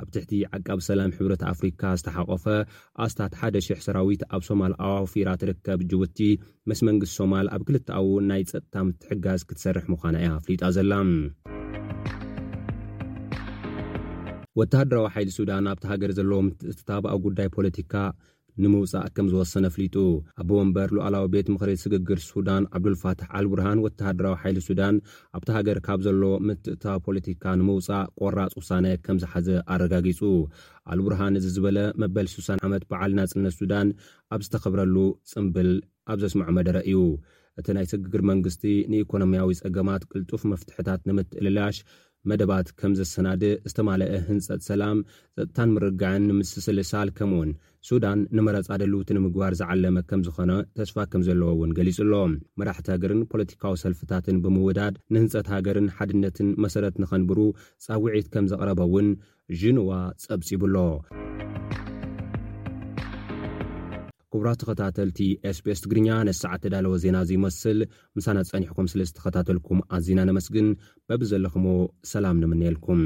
ኣብ ትሕቲ ዓቃብ ሰላም ሕብረት ኣፍሪካ ዝተሓቖፈ ኣስታት ሓደ ሽሕ ሰራዊት ኣብ ሶማል ኣዋፊራ ትርከብ ጅቡቲ፣ ምስ መንግስቲ ሶማል ኣብ ክልተኣዊ ናይ ፀጥታ ምትሕግጋዝ ክትሰርሕ ምዃና እያ ኣፍሊጣ ዘላ። ወተሃደራዊ ሓይሊ ሱዳን ኣብታ ሃገር ዘለዎ ምትእትታብ ኣብ ጉዳይ ፖለቲካ፣ ንምውጻእ ከም ዝወሰነ ኣፍሊጡ። ኣቦ ወንበር ሉኣላዊ ቤት ምኽሪ ስግግር ሱዳን ዓብዱልፋታሕ ኣልቡርሃን ወተሃደራዊ ሓይሊ ሱዳን ኣብታ ሃገር ካብ ዘለዎ ምትእትታው ፖለቲካ ንምውጻእ ቆራጽ ውሳነ ከም ዝሓዘ ኣረጋጊጹ። ኣልቡርሃን እዚ ዝበለ መበል ስሳን ዓመት በዓል ናጽነት ሱዳን ኣብ ዝተኸብረሉ ጽንብል ኣብ ዘስመዖ መደረ እዩ። እቲ ናይ ስግግር መንግስቲ ንኢኮኖሚያዊ ጸገማት ቅልጡፍ መፍትሕታት ንምትእልላሽ፣ መደባት ከም ዘሰናድእ፣ ዝተማለኣ ህንጸት ሰላም፣ ጸጥታን ምርግጋዕን ንምስስልሳል ከምኡ'ውን ሱዳን ንመረጻ ድልውቲ ንምግባር ዝዓለመ ከም ዝኾነ ተስፋ ከም ዘለዎ እውን ገሊጹ ኣሎ። መራሕቲ ሃገርን ፖለቲካዊ ሰልፍታትን ብምውዳድ ንህንጸት ሃገርን ሓድነትን መሰረት ንኸንብሩ ጻውዒት ከም ዘቕረበ እውን ዥንዋ ጸብጺቡ ኣሎ። ክቡራት ተኸታተልቲ ኤስቤስ ትግርኛ ነዚ ሰዓት ተዳለወ ዜና እዚ ይመስል ምሳና ጸኒሕኩም ስለ ዝተኸታተልኩም ኣዚና ነመስግን በቢ ዘለኹሞ ሰላም ንምነየልኩም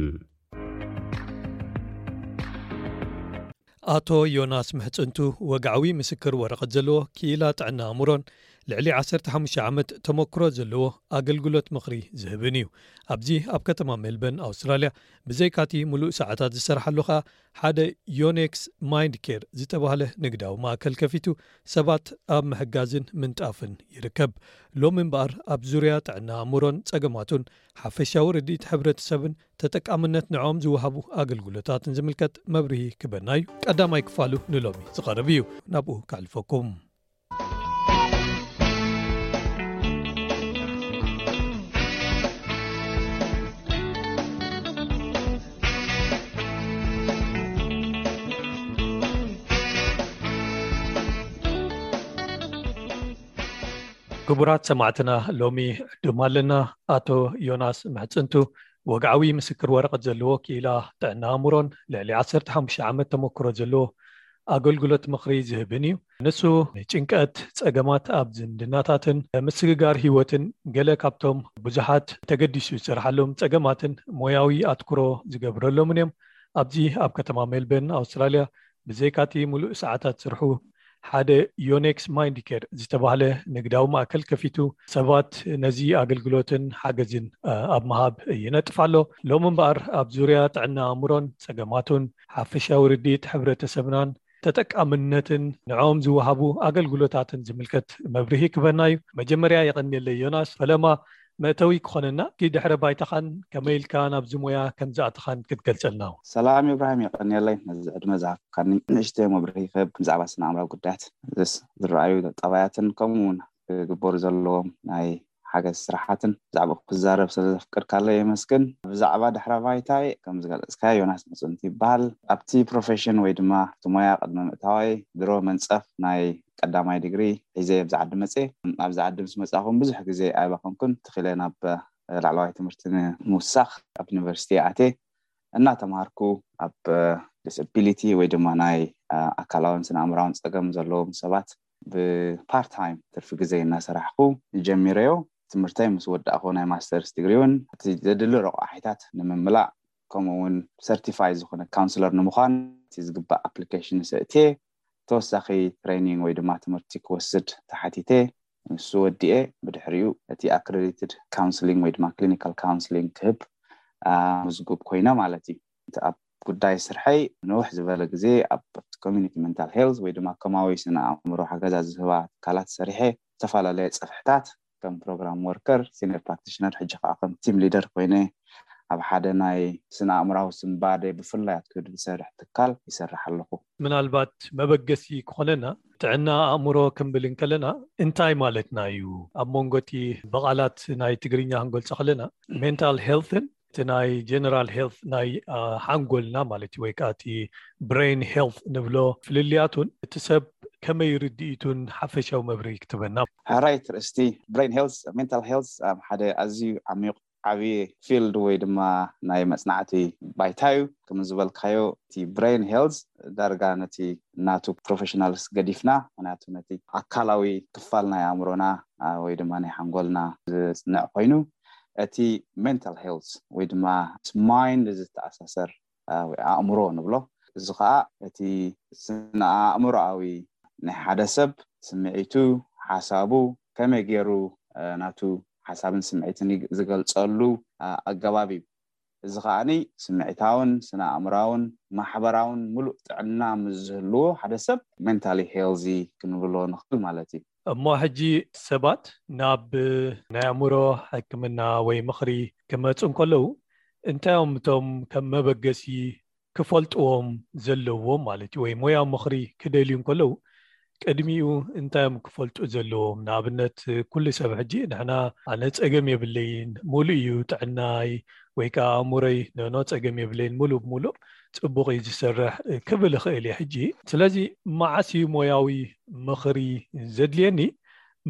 ኣቶ ዮናስ ምሕጽንቱ ወግዓዊ ምስክር ወረቐት ዘለዎ ክኢላ ጥዕና ኣእምሮን ልዕሊ 15 ዓመት ተመክሮ ዘለዎ ኣገልግሎት ምኽሪ ዝህብን እዩ ኣብዚ ኣብ ከተማ ሜልበን ኣውስትራልያ ብዘይካቲ ምሉእ ሰዓታት ዝሰርሓሉ ከኣ ሓደ ዮኔክስ ማይንድ ኬር ዝተባህለ ንግዳዊ ማእከል ከፊቱ ሰባት ኣብ ምሕጋዝን ምንጣፍን ይርከብ። ሎሚ እምበኣር ኣብ ዙርያ ጥዕና ኣእምሮን ጸገማቱን፣ ሓፈሻዊ ርድኢት ሕብረተሰብን ተጠቃምነት ንዕኦም ዝወሃቡ ኣገልግሎታትን ዝምልከት መብርሂ ክበና እዩ። ቀዳማይ ክፋሉ ንሎሚ ዝቐርብ እዩ። ናብኡ ከሕልፈኩም። ክቡራት ሰማዕትና ሎሚ ዕዱም ኣለና ኣቶ ዮናስ ምሕፅንቱ ወግዓዊ ምስክር ወረቐት ዘለዎ ክኢላ ጥዕና ኣእምሮን ልዕሊ 15 ዓመት ተመክሮ ዘለዎ ኣገልግሎት ምኽሪ ዝህብን እዩ ንሱ፣ ጭንቀት፣ ጸገማት ኣብ ዝምድናታትን ምስግጋር ህይወትን ገለ ካብቶም ብዙሓት ተገዲሱ ዝሰርሓሎም ጸገማትን ሞያዊ ኣትኵሮ ዝገብረሎምን እዮም። ኣብዚ ኣብ ከተማ ሜልበርን ኣውስትራልያ ብዘይካ'ቲ ምሉእ ሰዓታት ስርሑ፣ ሓደ ዮኔክስ ማይንድኬር ዝተባህለ ንግዳዊ ማእከል ከፊቱ ሰባት ነዚ ኣገልግሎትን ሓገዝን ኣብ ምሃብ ይነጥፍ ኣሎ። ሎሚ እምበኣር ኣብ ዙርያ ጥዕና ኣእምሮን ጸገማቱን፣ ሓፈሻዊ ርድኢት ሕብረተሰብናን፣ ተጠቃምነትን ንዕኦም ዝወሃቡ ኣገልግሎታትን ዝምልከት መብርሂ ክበና እዩ። መጀመርያ የቐንየለይ ዮናስ፣ ፈለማ መእተዊ ክኾነና እቲ ድሕረ ባይታኻን ከመይ ኢልካ ናብዚ ሞያ ከም ዝኣተኻን ክትገልጸልና ውን። ሰላም ኢብራሂም የቐንየለይ ነዚ ዕድመ ዝሃብካኒ። ንእሽተይ መብርሂ ክህብ ብዛዕባ ስነ ኣእምራዊ ጉዳያት ዝረኣዩ ጠባያትን ከምኡ ውን ክግበሩ ዘለዎም ናይ ሓገዝ ስራሓትን ብዛዕባኡ ክዛረብ ስለ ዘፍቀድካለይ የመስግን። ብዛዕባ ድሕረ ባይታይ ከም ዝገለጽካዮ ዮናስ መጽንቱ ይበሃል። ኣብቲ ፕሮፌሽን ወይ ድማ ኣብቲ ሞያ ቅድሚ ምእታወይ ድሮ መንጸፍ ናይ ቀዳማይ ዲግሪ ሒዘ ኣብዚ ዓዲ መጽየ። ኣብዚ ዓዲ ምስ መጻኹ ብዙሕ ግዜ ኣይባኸንኩን፣ ተኺለ ናብ ላዕለዋይ ትምህርቲ ንምውሳኽ ኣብ ዩኒቨርሲቲ ኣትየ እናተማሃርኩ ኣብ ዲስኣቢሊቲ ወይ ድማ ናይ ኣካላውን ስነ ኣእምሮኣውን ጸገም ዘለዎም ሰባት ብ ፓርት ታይም፣ ትርፊ ግዜይ፣ እናሰራሕኩ ጀሚረዮ። ትምህርተይ ምስ ወዳእኩ ናይ ማስተርስ ዲግሪ ውን እቲ ዘድሊ ረቋሒታት ንምምላእ ከምኡ ውን ሰርቲፋይ ዝኹነ ካውንስለር ንምዃን እቲ ዝግባእ ኣፕሊኬሽንስ እእትየ ተወሳኺ ትሬኒንግ ወይ ድማ ትምህርቲ ክወስድ ተሓቲተ ንሱ ወዲኤ ብድሕሪኡ እቲ ኣክረዲትድ ካውንስሊንግ ወይ ድማ ክሊኒካል ካውንስሊንግ ክህብ ምዝጉብ ኮይነ ማለት እዩ እቲ ኣብ ጉዳይ ስርሐይ ንውሕ ዝበለ ግዜ ኣብቲ ኮሚኒቲ መንታል ሄልዝ ወይ ድማ ኮማዊ ስነ ኣእምሮ ሓገዛት ዝህባ ትካላት ሰሪሐ ዝተፈላለየ ጽፍሕታት ከም ፕሮግራም ወርከር ሲንየር ፕራክቲሽነር ሕጂ ከኣ ከም ቲም ሊደር ኮይነ ኣብ ሓደ ናይ ስነ ኣእምራዊ ስንባደ ብፍላይ ኣትኩሩ ዝሰርሕ ትካል ይሰርሕ ኣለኹ። ምናልባት መበገሲ ክኾነና ጥዕና ኣእምሮ ክንብል እንከለና እንታይ ማለትና እዩ ኣብ መንጎ እቲ ብቓላት ናይ ትግርኛ ክንገልጾ ከለና ሜንታል ሄልትን እቲ ናይ ጀነራል ሄልት ናይ ሓንጎልና ማለት እዩ ወይ ከዓ እቲ ብሬን ሄልት ንብሎ ፍልልያቱን እቲ ሰብ ከመይ ርድኢቱን ሓፈሻዊ መብርሂ ክትበና። ሕራይ እቲ ርእስቲ ብሬን ሄልት ሜንታል ሄልት ኣብ ሓደ ኣዝዩ ዓሚዩቕ ዓብዪ ፊልድ ወይ ድማ ናይ መፅናዕቲ ባይታ እዩ። ከም ዝበልካዮ እቲ ብሬን ሄልት ዳርጋ ነቲ ናቱ ፕሮፌሽናልስ ገዲፍና ምክንያቱ ነቲ ኣካላዊ ክፋል ናይ ኣእምሮና ወይ ድማ ናይ ሓንጎልና ዘፅንዕ ኮይኑ፣ እቲ ሜንታል ሄልዝ ወይ ድማ ምስ ማይንድ ዝተኣሳሰር ወይ ኣእምሮ ንብሎ እዚ ኸኣ እቲ ስነኣእምሮኣዊ ናይ ሓደ ሰብ ስምዒቱ ሓሳቡ ከመይ ጌሩ ናቱ ሓሳብን ስምዒትን ዝገልጸሉ ኣገባብ እዩ። እዚ ከኣ ስምዒታውን ስነ-ኣእምሮኣውን ማሕበራውን ምሉእ ጥዕና ምስ ዝህልዎ ሓደ ሰብ mentally healthy ክንብሎ ንኽእል ማለት እዩ። እሞ ሕጂ ሰባት ናብ ናይ ኣእምሮ ሕክምና ወይ ምኽሪ ክመጹ እንከለዉ እንታይ እዮም እቶም ከም መበገሲ ክፈልጥዎም ዘለዎም ማለት እዩ ወይ ሞያዊ ምኽሪ ክደልዩ እንከለዉ ቅድሚኡ እንታይ እዮም ክፈልጡ ዘለዎም ንኣብነት ኩሉ ሰብ ሕጂ ንሕና ኣነ ጸገም የብለይን ሙሉእ እዩ ጥዕናይ ወይ ከኣ ኣእምሮይ ኖኖ ጸገም የብለይን ሙሉእ ብሙሉእ ጽቡቕ እዩ ዝሰርሕ ክብል እኽእል እየ ሕጂ ስለዚ መዓስ እዩ ሞያዊ ምኽሪ ዘድልየኒ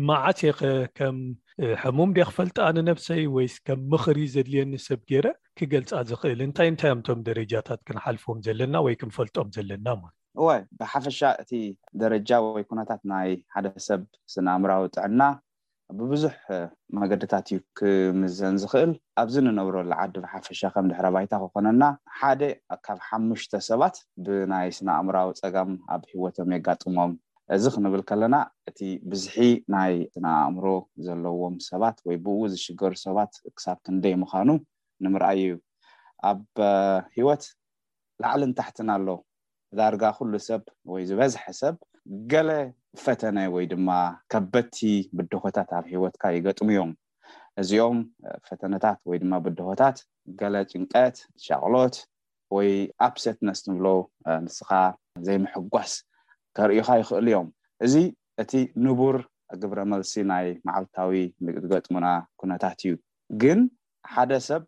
መዓስ እየ ከ ከም ሕሙም ድየ ክፈልጣ ንነብሰይ ወይስ ከም ምኽሪ ዘድልየኒ ሰብ ገይረ ክገልጻ ዝኽእል እንታይ እንታይ እዮም እቶም ደረጃታት ክንሓልፎም ዘለና ወይ ክንፈልጦም ዘለና ማለት እወ ብሓፈሻ እቲ ደረጃ ወይ ኩነታት ናይ ሓደ ሰብ ስነ ኣእምራዊ ጥዕና ብብዙሕ መገድታት እዩ ክምዘን ዝኽእል ኣብዚ ንነብረሉ ዓዲ ብሓፈሻ ከም ድሕረ ባይታ ክኾነና ሓደ ካብ ሓሙሽተ ሰባት ብናይ ስነ ኣእምራዊ ጸጋም ኣብ ሂወቶም የጋጥሞም እዚ ክንብል ከለና እቲ ብዝሒ ናይ ስነ-ኣእምሮ ዘለዎም ሰባት ወይ ብእኡ ዝሽገሩ ሰባት ክሳብ ክንደይ ምዃኑ ንምርኣይ እዩ። ኣብ ህይወት ላዕልን ታሕትን ኣሎ። ዳርጋ ኩሉ ሰብ ወይ ዝበዝሐ ሰብ ገለ ፈተነ ወይ ድማ ከበድቲ ብድሆታት ኣብ ህይወትካ ይገጥሙ እዮም። እዚኦም ፈተነታት ወይ ድማ ብድሆታት ገለ ጭንቀት፣ ሻቕሎት፣ ወይ ኣፕሰትነስ ንብሎ ንስኻ ዘይምሕጓስ ከርእዩኻ ይኽእሉ እዮም። እዚ እቲ ንቡር ግብረ መልሲ ናይ መዓልታዊ ዝገጥሙና ኩነታት እዩ። ግን ሓደ ሰብ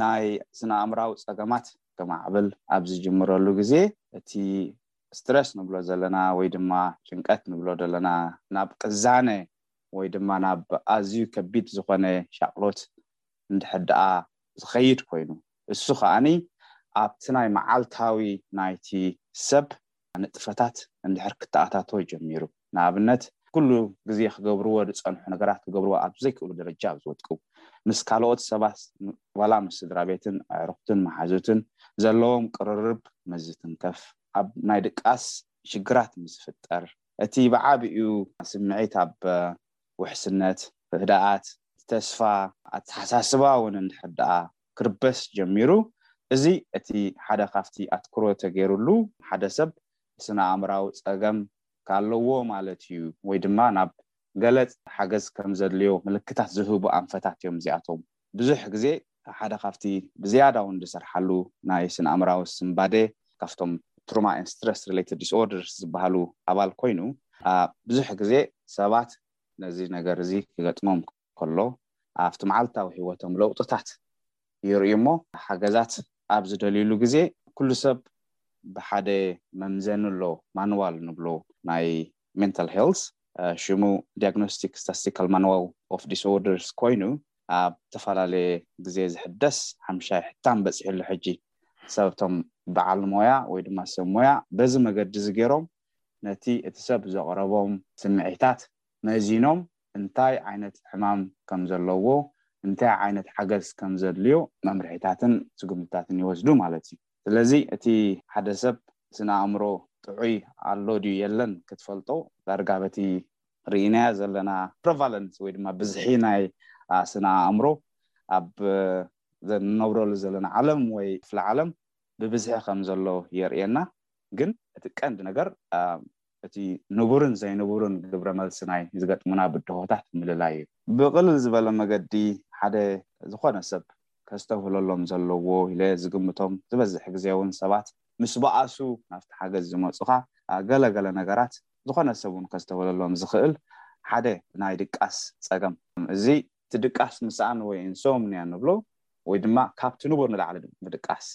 ናይ ስነ ኣእምራዊ ጸገማት ከማዕብል ኣብ ዝጅምረሉ ግዜ እቲ ስትረስ ንብሎ ዘለና ወይ ድማ ጭንቀት ንብሎ ዘለና ናብ ቅዛነ ወይ ድማ ናብ ኣዝዩ ከቢድ ዝኾነ ሻቕሎት እንድሕር ደኣ ዝኸይድ ኮይኑ እሱ ከኣ ኣብቲ ናይ መዓልታዊ ናይቲ ሰብ ንጥፈታት እንድሕር ክተኣታቶ ጀሚሩ፣ ንኣብነት ኩሉ ግዜ ክገብርዎ ዝጸንሑ ነገራት ክገብርዎ ኣብ ዘይክእሉ ደረጃ ኣብ ዝወድቁ፣ ምስ ካልኦት ሰባት ዋላ ምስ ስድራቤትን ኣዕሩኽትን መሓዙትን ዘለዎም ቅርርብ ምስ ዝትንከፍ፣ ኣብ ናይ ድቃስ ሽግራት ምስ ዝፍጠር፣ እቲ ብዓቢኡ ስምዒት ኣብ ውሕስነት፣ ህድኣት፣ ተስፋ፣ ኣተሓሳስባ እውን እንድሕር ደኣ ክርበስ ጀሚሩ፣ እዚ እቲ ሓደ ካብቲ ኣትኩሮ ተገይሩሉ ሓደ ሰብ ስነ-ኣእምራዊ ጸገም ካለዎ ማለት እዩ ወይ ድማ ናብ ገለጽ ሓገዝ ከም ዘድልዮ ምልክታት ዝህቡ ኣንፈታት እዮም እዚኣቶም። ብዙሕ ግዜ ሓደ ካብቲ ብዝያዳ ውን ዝሰርሓሉ ናይ ስነ-ኣእምራዊ ስንባደ ካብቶም Trauma and Stress Related Disorders ዝበሃሉ ኣባል ኮይኑ ብዙሕ ግዜ ሰባት ነዚ ነገር እዚ ክገጥሞም ከሎ ኣብቲ መዓልታዊ ህይወቶም ለውጥታት ይርእዩ እሞ ሓገዛት ኣብ ዝደልዩሉ ግዜ ኩሉ ሰብ ብሓደ መምዘኒ ኣሎ ማንዋል ንብሎ ናይ ሜንታል ሄልዝ ሽሙ ዲያግኖስቲክ ስታስቲካል ማንዋል ኦፍ ዲስኦርደርስ ኮይኑ ኣብ እተፈላለየ ግዜ ዝሕደስ ሓምሻይ ሕታም በጺሑ ኣሎ ሕጂ ሰብ እቶም በዓል ሞያ ወይ ድማ ሰብ ሞያ በዚ መገዲ እዚ ገይሮም ነቲ እቲ ሰብ ዘቕረቦም ስምዒታት መዚኖም እንታይ ዓይነት ሕማም ከም ዘለዎ፣ እንታይ ዓይነት ሓገዝ ከም ዘድልዮ መምርሒታትን ስጉምትታትን ይወስዱ ማለት እዩ። ስለዚ እቲ ሓደ ሰብ ስነ ኣእምሮ ጥዑይ ኣሎ ድዩ የለን ክትፈልጦ ዳርጋ በቲ ርኢናዮ ዘለና prevalence ወይ ድማ ብዝሒ ናይ ስነ ኣእምሮ ኣብ ንነብረሉ ዘለና ዓለም ወይ ክፍለ ዓለም ብብዝሒ ከም ዘሎ የርእየና። ግን እቲ ቀንዲ ነገር እቲ ንቡርን ዘይንቡርን ግብረ መልሲ ናይ ዝገጥሙና ብድሆታት ምልላይ እዩ። ብቕልል ዝበለ መገዲ ሓደ ዝኾነ ሰብ ከስተብህለሎም ዘለዎ ኢለ ዝግምቶም ዝበዝሕ ግዜ እውን ሰባት ምስ በኣሱ ናብቲ ሓገዝ ዝመጹኻ ገለ ገለ ነገራት ዝኾነ ሰብ እውን ከስተብህለሎም ዝኽእል ሓደ ናይ ድቃስ ጸገም እዚ እቲ ድቃስ ምስኣን ወይ ኢንሶምኒያ ንብሎ ወይ ድማ ካብቲ ንቡር ንላዕሊ ምድቃስ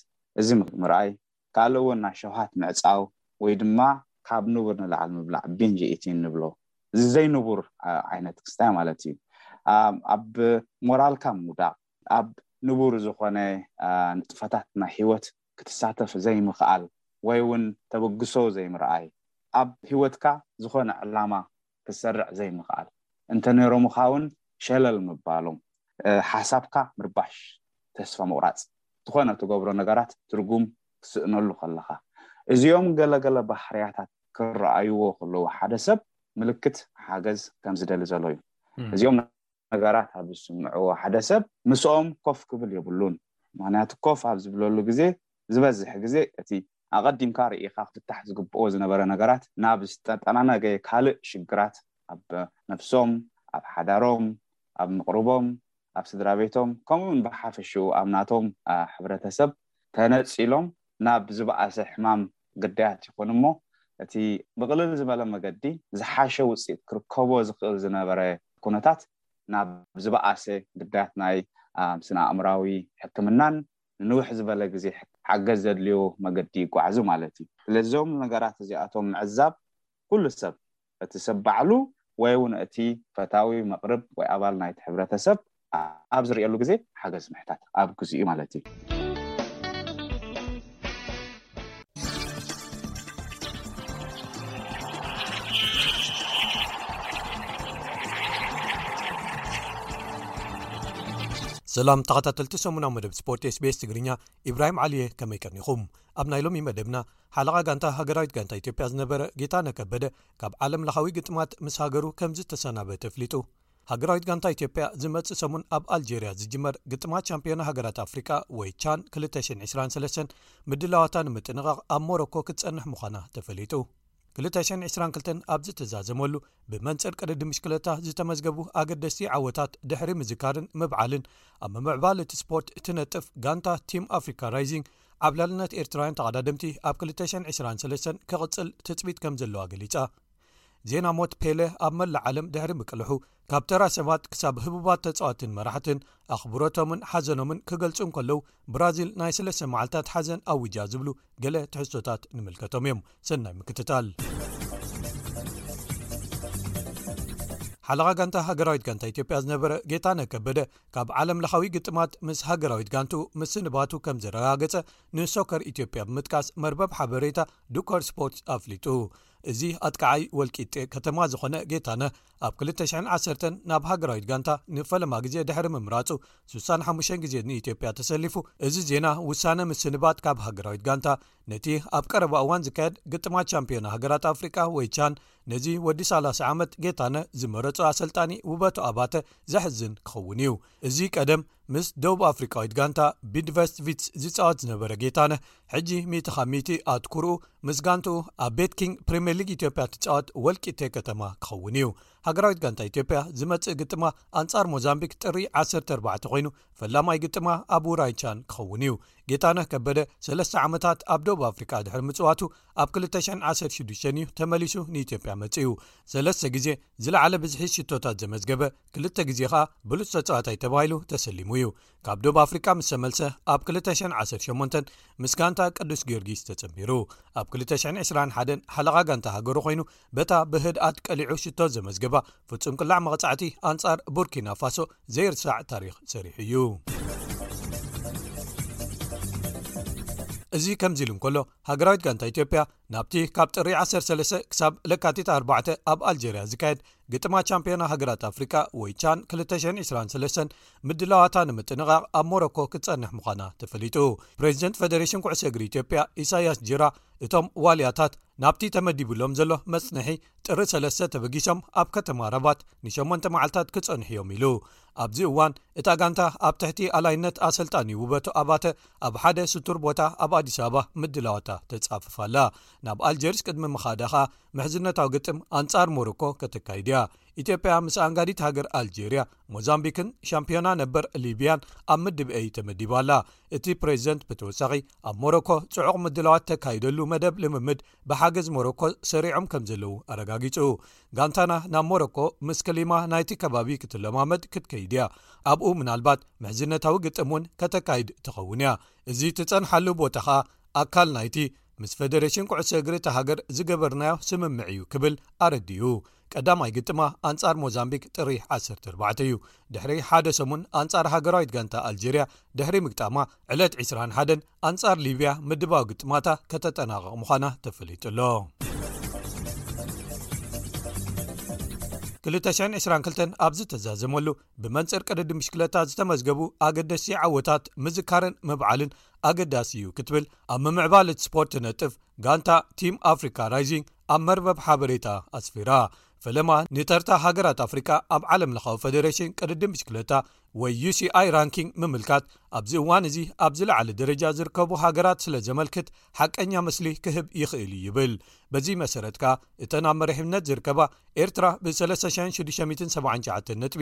እዚ ምርኣይ ካልእ እውን ናይ ሸውሃት ምዕጻው ወይ ድማ ካብ ንቡር ንላዕሊ ምብላዕ፣ Binge Eating፣ ንብሎ። እዚ ዘይንቡር ዓይነት ክስታይ ማለት እዩ። ኣብ ሞራልካ ምውዳቕ፣ ኣብ ንቡር ዝኾነ ንጥፈታት ናይ ህይወት ክትሳተፍ ዘይምኽኣል ወይ እውን ተበግሶ ዘይምርኣይ፣ ኣብ ህይወትካ ዝኾነ ዕላማ ክትሰርዕ ዘይምኽኣል እንተነይሮምኻ ውን ሸለል ምባሎም ሓሳብካ ምርባሽ ተስፋ ምቑራጽ ዝኾነ ትገብሮ ነገራት ትርጉም ክትስእነሉ ከለኻ እዚኦም ገለ ገለ ባህርያታት ክረኣይዎ ከለዉ ሓደ ሰብ ምልክት ሓገዝ ከም ዝደሊ ዘሎ እዩ እዚኦም ነገራት ኣብ ዝስምዕዎ ሓደ ሰብ ምስኦም ኮፍ ክብል የብሉን ምክንያቱ ኮፍ ኣብ ዝብለሉ ግዜ ዝበዝሕ ግዜ እቲ ኣቐዲምካ ርኢኻ ክፍታሕ ዝግብኦ ዝነበረ ነገራት ናብ ዝተጠናነገ ካልእ ሽግራት ኣብ ነፍሶም፣ ኣብ ሓዳሮም፣ ኣብ መቕርቦም፣ ኣብ ስድራቤቶም ከምኡ'ውን ብሓፈሽኡ ኣብ ናቶም ሕብረተሰብ ተነጺሎም ናብ ዝበኣሰ ሕማም ግዳያት ይኾኑ እሞ እቲ ብቕልል ዝበለ መገዲ ዝሓሸ ውጽኢት ክርከቦ ዝኽእል ዝነበረ ኩነታት ናብ ዝበኣሰ ግዳያት ናይ ስነ-ኣእምሮኣዊ ሕክምናን ንንውሕ ዝበለ ግዜ ሓገዝ ዘድልዮ መገዲ ይጓዓዙ ማለት እዩ። ስለዚ እዞም ነገራት እዚኣቶም ምዕዛብ ኩሉ ሰብ፣ እቲ ሰብ ባዕሉ ወይ እውን እቲ ፈታዊ፣ መቕርብ ወይ ኣባል ናይቲ ሕብረተሰብ ኣብ ዝርእየሉ ግዜ ሓገዝ ምሕታት ኣብ ግዚኡ ማለት እዩ። ሰላም ተኸታተልቲ ሰሙናዊ መደብ ስፖርት ስቤስ ትግርኛ ኢብራሂም ዓልየ ከመይ ቀኒኹም ኣብ ናይ ሎሚ መደብና ሓለቓ ጋንታ ሃገራዊት ጋንታ ኢትዮጵያ ዝነበረ ጌታ ነከበደ ካብ ዓለም ለኻዊ ግጥማት ምስ ሃገሩ ከምዚ ተሰናበ ተፍሊጡ ሃገራዊት ጋንታ ኢትዮጵያ ዝመጽእ ሰሙን ኣብ ኣልጀርያ ዝጅመር ግጥማት ሻምፒዮና ሃገራት ኣፍሪቃ ወይ ቻን 223 ምድላዋታ ንምጥንቓቕ ኣብ ሞሮኮ ክትጸንሕ ምዃና ተፈሊጡ። 222 ኣብ ዝተዛዘመሉ ብመንፅር ቅድዲ ምሽክለታ ዝተመዝገቡ ኣገደስቲ ዓወታት ድሕሪ ምዝካርን ምብዓልን ኣብ ምምዕባል እቲ ስፖርት እትነጥፍ ጋንታ ቲም ኣፍሪካ ራይዚንግ ዓብላልነት ኤርትራውያን ተቐዳድምቲ ኣብ 223 ክቕፅል ትፅቢት ከም ዘለዋ ገሊፃ ዜና ሞት ፔለ ኣብ መላእ ዓለም ድሕሪ ምቅልሑ ካብ ተራ ሰባት ክሳብ ህቡባት ተጻዋትን መራሕትን ኣኽብሮቶምን ሓዘኖምን ክገልጹ እንከለዉ ብራዚል ናይ ስለሰ መዓልታት ሓዘን ኣውጃ ዝብሉ ገለ ትሕዝቶታት ንምልከቶም እዮም ሰናይ ምክትታል ሓለቓ ጋንታ ሃገራዊት ጋንታ ኢትዮጵያ ዝነበረ ጌታ ነከበደ ካብ ዓለም ለኻዊ ግጥማት ምስ ሃገራዊት ጋንቱ ምስ ንባቱ ከም ዘረጋገፀ ንሶከር ኢትዮጵያ ብምጥቃስ መርበብ ሓበሬታ ዱኮር ስፖርት ኣፍሊጡ እዚ ኣጥቃዓይ ወልቂጤ ከተማ ዝኾነ ጌታነህ ኣብ ክልተ ሽሕን ዓሰርተን ናብ ሃገራዊት ጋንታ ንፈለማ ግዜ ድሕሪ ምምራጹ ስሳን ሓሙሽተን ግዜ ንኢትዮጵያ ተሰሊፉ እዚ ዜና ውሳነ ምስንባት ካብ ሃገራዊት ጋንታ ነቲ ኣብ ቀረባ እዋን ዝካየድ ግጥማት ቻምፒዮና ሃገራት ኣፍሪቃ ወይ ቻን ነዚ ወዲ ሳላሳ ዓመት ጌታነህ ዝመረጹ ኣሰልጣኒ ውበቱ ኣባተ ዘሕዝን ክኸውን እዩ እዚ ቀደም ምስ ደቡብ ኣፍሪቃዊት ጋንታ ቢድቨስት ቪትስ ዝጻወት ዝነበረ ጌታነህ ሕጂ ሚእቲ ካብ ሚእቲ ኣትኩርኡ ምስ ጋንትኡ ኣብ ቤት ኪንግ ፕሪምየር ሊግ ኢትዮጵያ ትጻወት ወልቂቴ ከተማ ክኸውን እዩ ሃገራዊት ጋንታ ኢትዮጵያ ዝመጽእ ግጥማ ኣንጻር ሞዛምቢክ ጥሪ 14 ኮይኑ ፈላማይ ግጥማ ኣብ ውራይቻን ክኸውን እዩ ጌታነህ ከበደ ሰለስተ ዓመታት ኣብ ደቡብ ኣፍሪቃ ድሕሪ ምጽዋቱ ኣብ 216 እዩ ተመሊሱ ንኢትዮጵያ መጽኡ ሰለስተ ግዜ ዝለዓለ ብዝሒ ሽቶታት ዘመዝገበ ክልተ ግዜ ከኣ ብሉጽ ተጻዋታይ ተባሂሉ ተሰሊሙ እዩ። ካብ ዶብ ኣፍሪቃ ምስ ተመልሰ ኣብ 2018 ምስ ጋንታ ቅዱስ ጊዮርጊስ ተጸንቢሩ። ኣብ 2021 ሓለቓ ጋንታ ሃገሩ ኮይኑ በታ ብህድኣት ቀሊዑ ሽቶ ዘመዝገባ ፍጹም ቅላዕ መቕጻዕቲ ኣንጻር ቡርኪና ፋሶ ዘይርሳዕ ታሪኽ ሰሪሑ እዩ። እዚ ከምዚ ኢሉ እንከሎ ሃገራዊት ጋንታ ኢትዮጵያ ናብቲ ካብ ጥሪ 13 ክሳብ ለካቲት 4 ኣብ ኣልጀርያ ዝካየድ ግጥማ ቻምፒዮና ሃገራት ኣፍሪቃ ወይ ቻን 223 ምድላዋታ ንምጥንቓቕ ኣብ ሞሮኮ ክትጸንሕ ምዃና ተፈሊጡ ፕሬዚደንት ፈደሬሽን ኩዕሶ እግሪ ኢትዮጵያ ኢሳያስ ጅራ እቶም ዋልያታት ናብቲ ተመዲብሎም ዘሎ መጽንሒ ጥሪ ሰለስተ ተበጊሶም ኣብ ከተማ ረባት ንሸሞንተ መዓልትታት ክጸንሑ እዮም ኢሉ ኣብዚ እዋን እታ ጋንታ ኣብ ትሕቲ ኣላይነት ኣሰልጣኒ ውበቱ ኣባተ ኣብ ሓደ ስቱር ቦታ ኣብ ኣዲስ ኣበባ ምድላዋታ ተጻፍፋ ኣላ ናብ ኣልጀርስ ቅድሚ ምኻዳ ኸኣ ምሕዝነታዊ ግጥም ኣንጻር ሞሮኮ ከተካይድ እያ ኢትዮጵያ ምስ ኣንጋዲት ሃገር ኣልጀርያ ሞዛምቢክን ሻምፒዮና ነበር ሊብያን ኣብ ምድብ ኤይ ተመዲባ ኣላ እቲ ፕሬዚደንት ብተወሳኺ ኣብ ሞሮኮ ጽዑቕ ምድላዋት ተካይደሉ መደብ ልምምድ ብሓገዝ ሞሮኮ ሰሪዖም ከም ዘለዉ ኣረጋጊጹ ጋንታና ናብ ሞሮኮ ምስ ክሊማ ናይቲ ከባቢ ክትለማመድ ክትከይድ እያ ኣብኡ ምናልባት ምሕዝነታዊ ግጥም እውን ከተካይድ ትኸውን እያ እዚ ትጸንሓሉ ቦታ ኸኣ ኣካል ናይቲ ምስ ፈደረሽን ኩዕሶ እግሪ እታ ሃገር ዝገበርናዮ ስምምዕ እዩ ክብል ኣረዲኡ። ቀዳማይ ግጥማ ኣንጻር ሞዛምቢክ ጥሪ ዓሰርተ ኣርባዕተ እዩ። ድሕሪ ሓደ ሰሙን ኣንጻር ሃገራዊት ጋንታ ኣልጀርያ ድሕሪ ምግጣማ ዕለት ዕስራን ሓደን ኣንጻር ሊብያ ምድባዊ ግጥማታ ከተጠናቐቕ ምዃና ተፈሊጡ ኣሎ። 222 ኣብ ዝተዛዘመሉ ብመንፅር ቅድዲ ምሽክለታ ዝተመዝገቡ ኣገደሲ ዓወታት ምዝካርን ምብዓልን ኣገዳሲ እዩ ክትብል ኣብ ምምዕባል እቲ ስፖርት ትነጥፍ ጋንታ ቲም ኣፍሪካ ራይዚንግ ኣብ መርበብ ሓበሬታ ኣስፊራ። ፈለማ ንተርታ ሃገራት ኣፍሪቃ ኣብ ዓለምለኻዊ ፈደሬሽን ቅድድም ብሽክለታ ወይ ዩሲኣይ ራንኪንግ ምምልካት ኣብዚ እዋን እዚ ኣብ ዝለዓለ ደረጃ ዝርከቡ ሃገራት ስለ ዘመልክት ሓቀኛ ምስሊ ክህብ ይኽእል እዩ ይብል በዚ መሰረት ከኣ እተን ኣብ መሪሕነት ዝርከባ ኤርትራ ብ3,679 ነጥቢ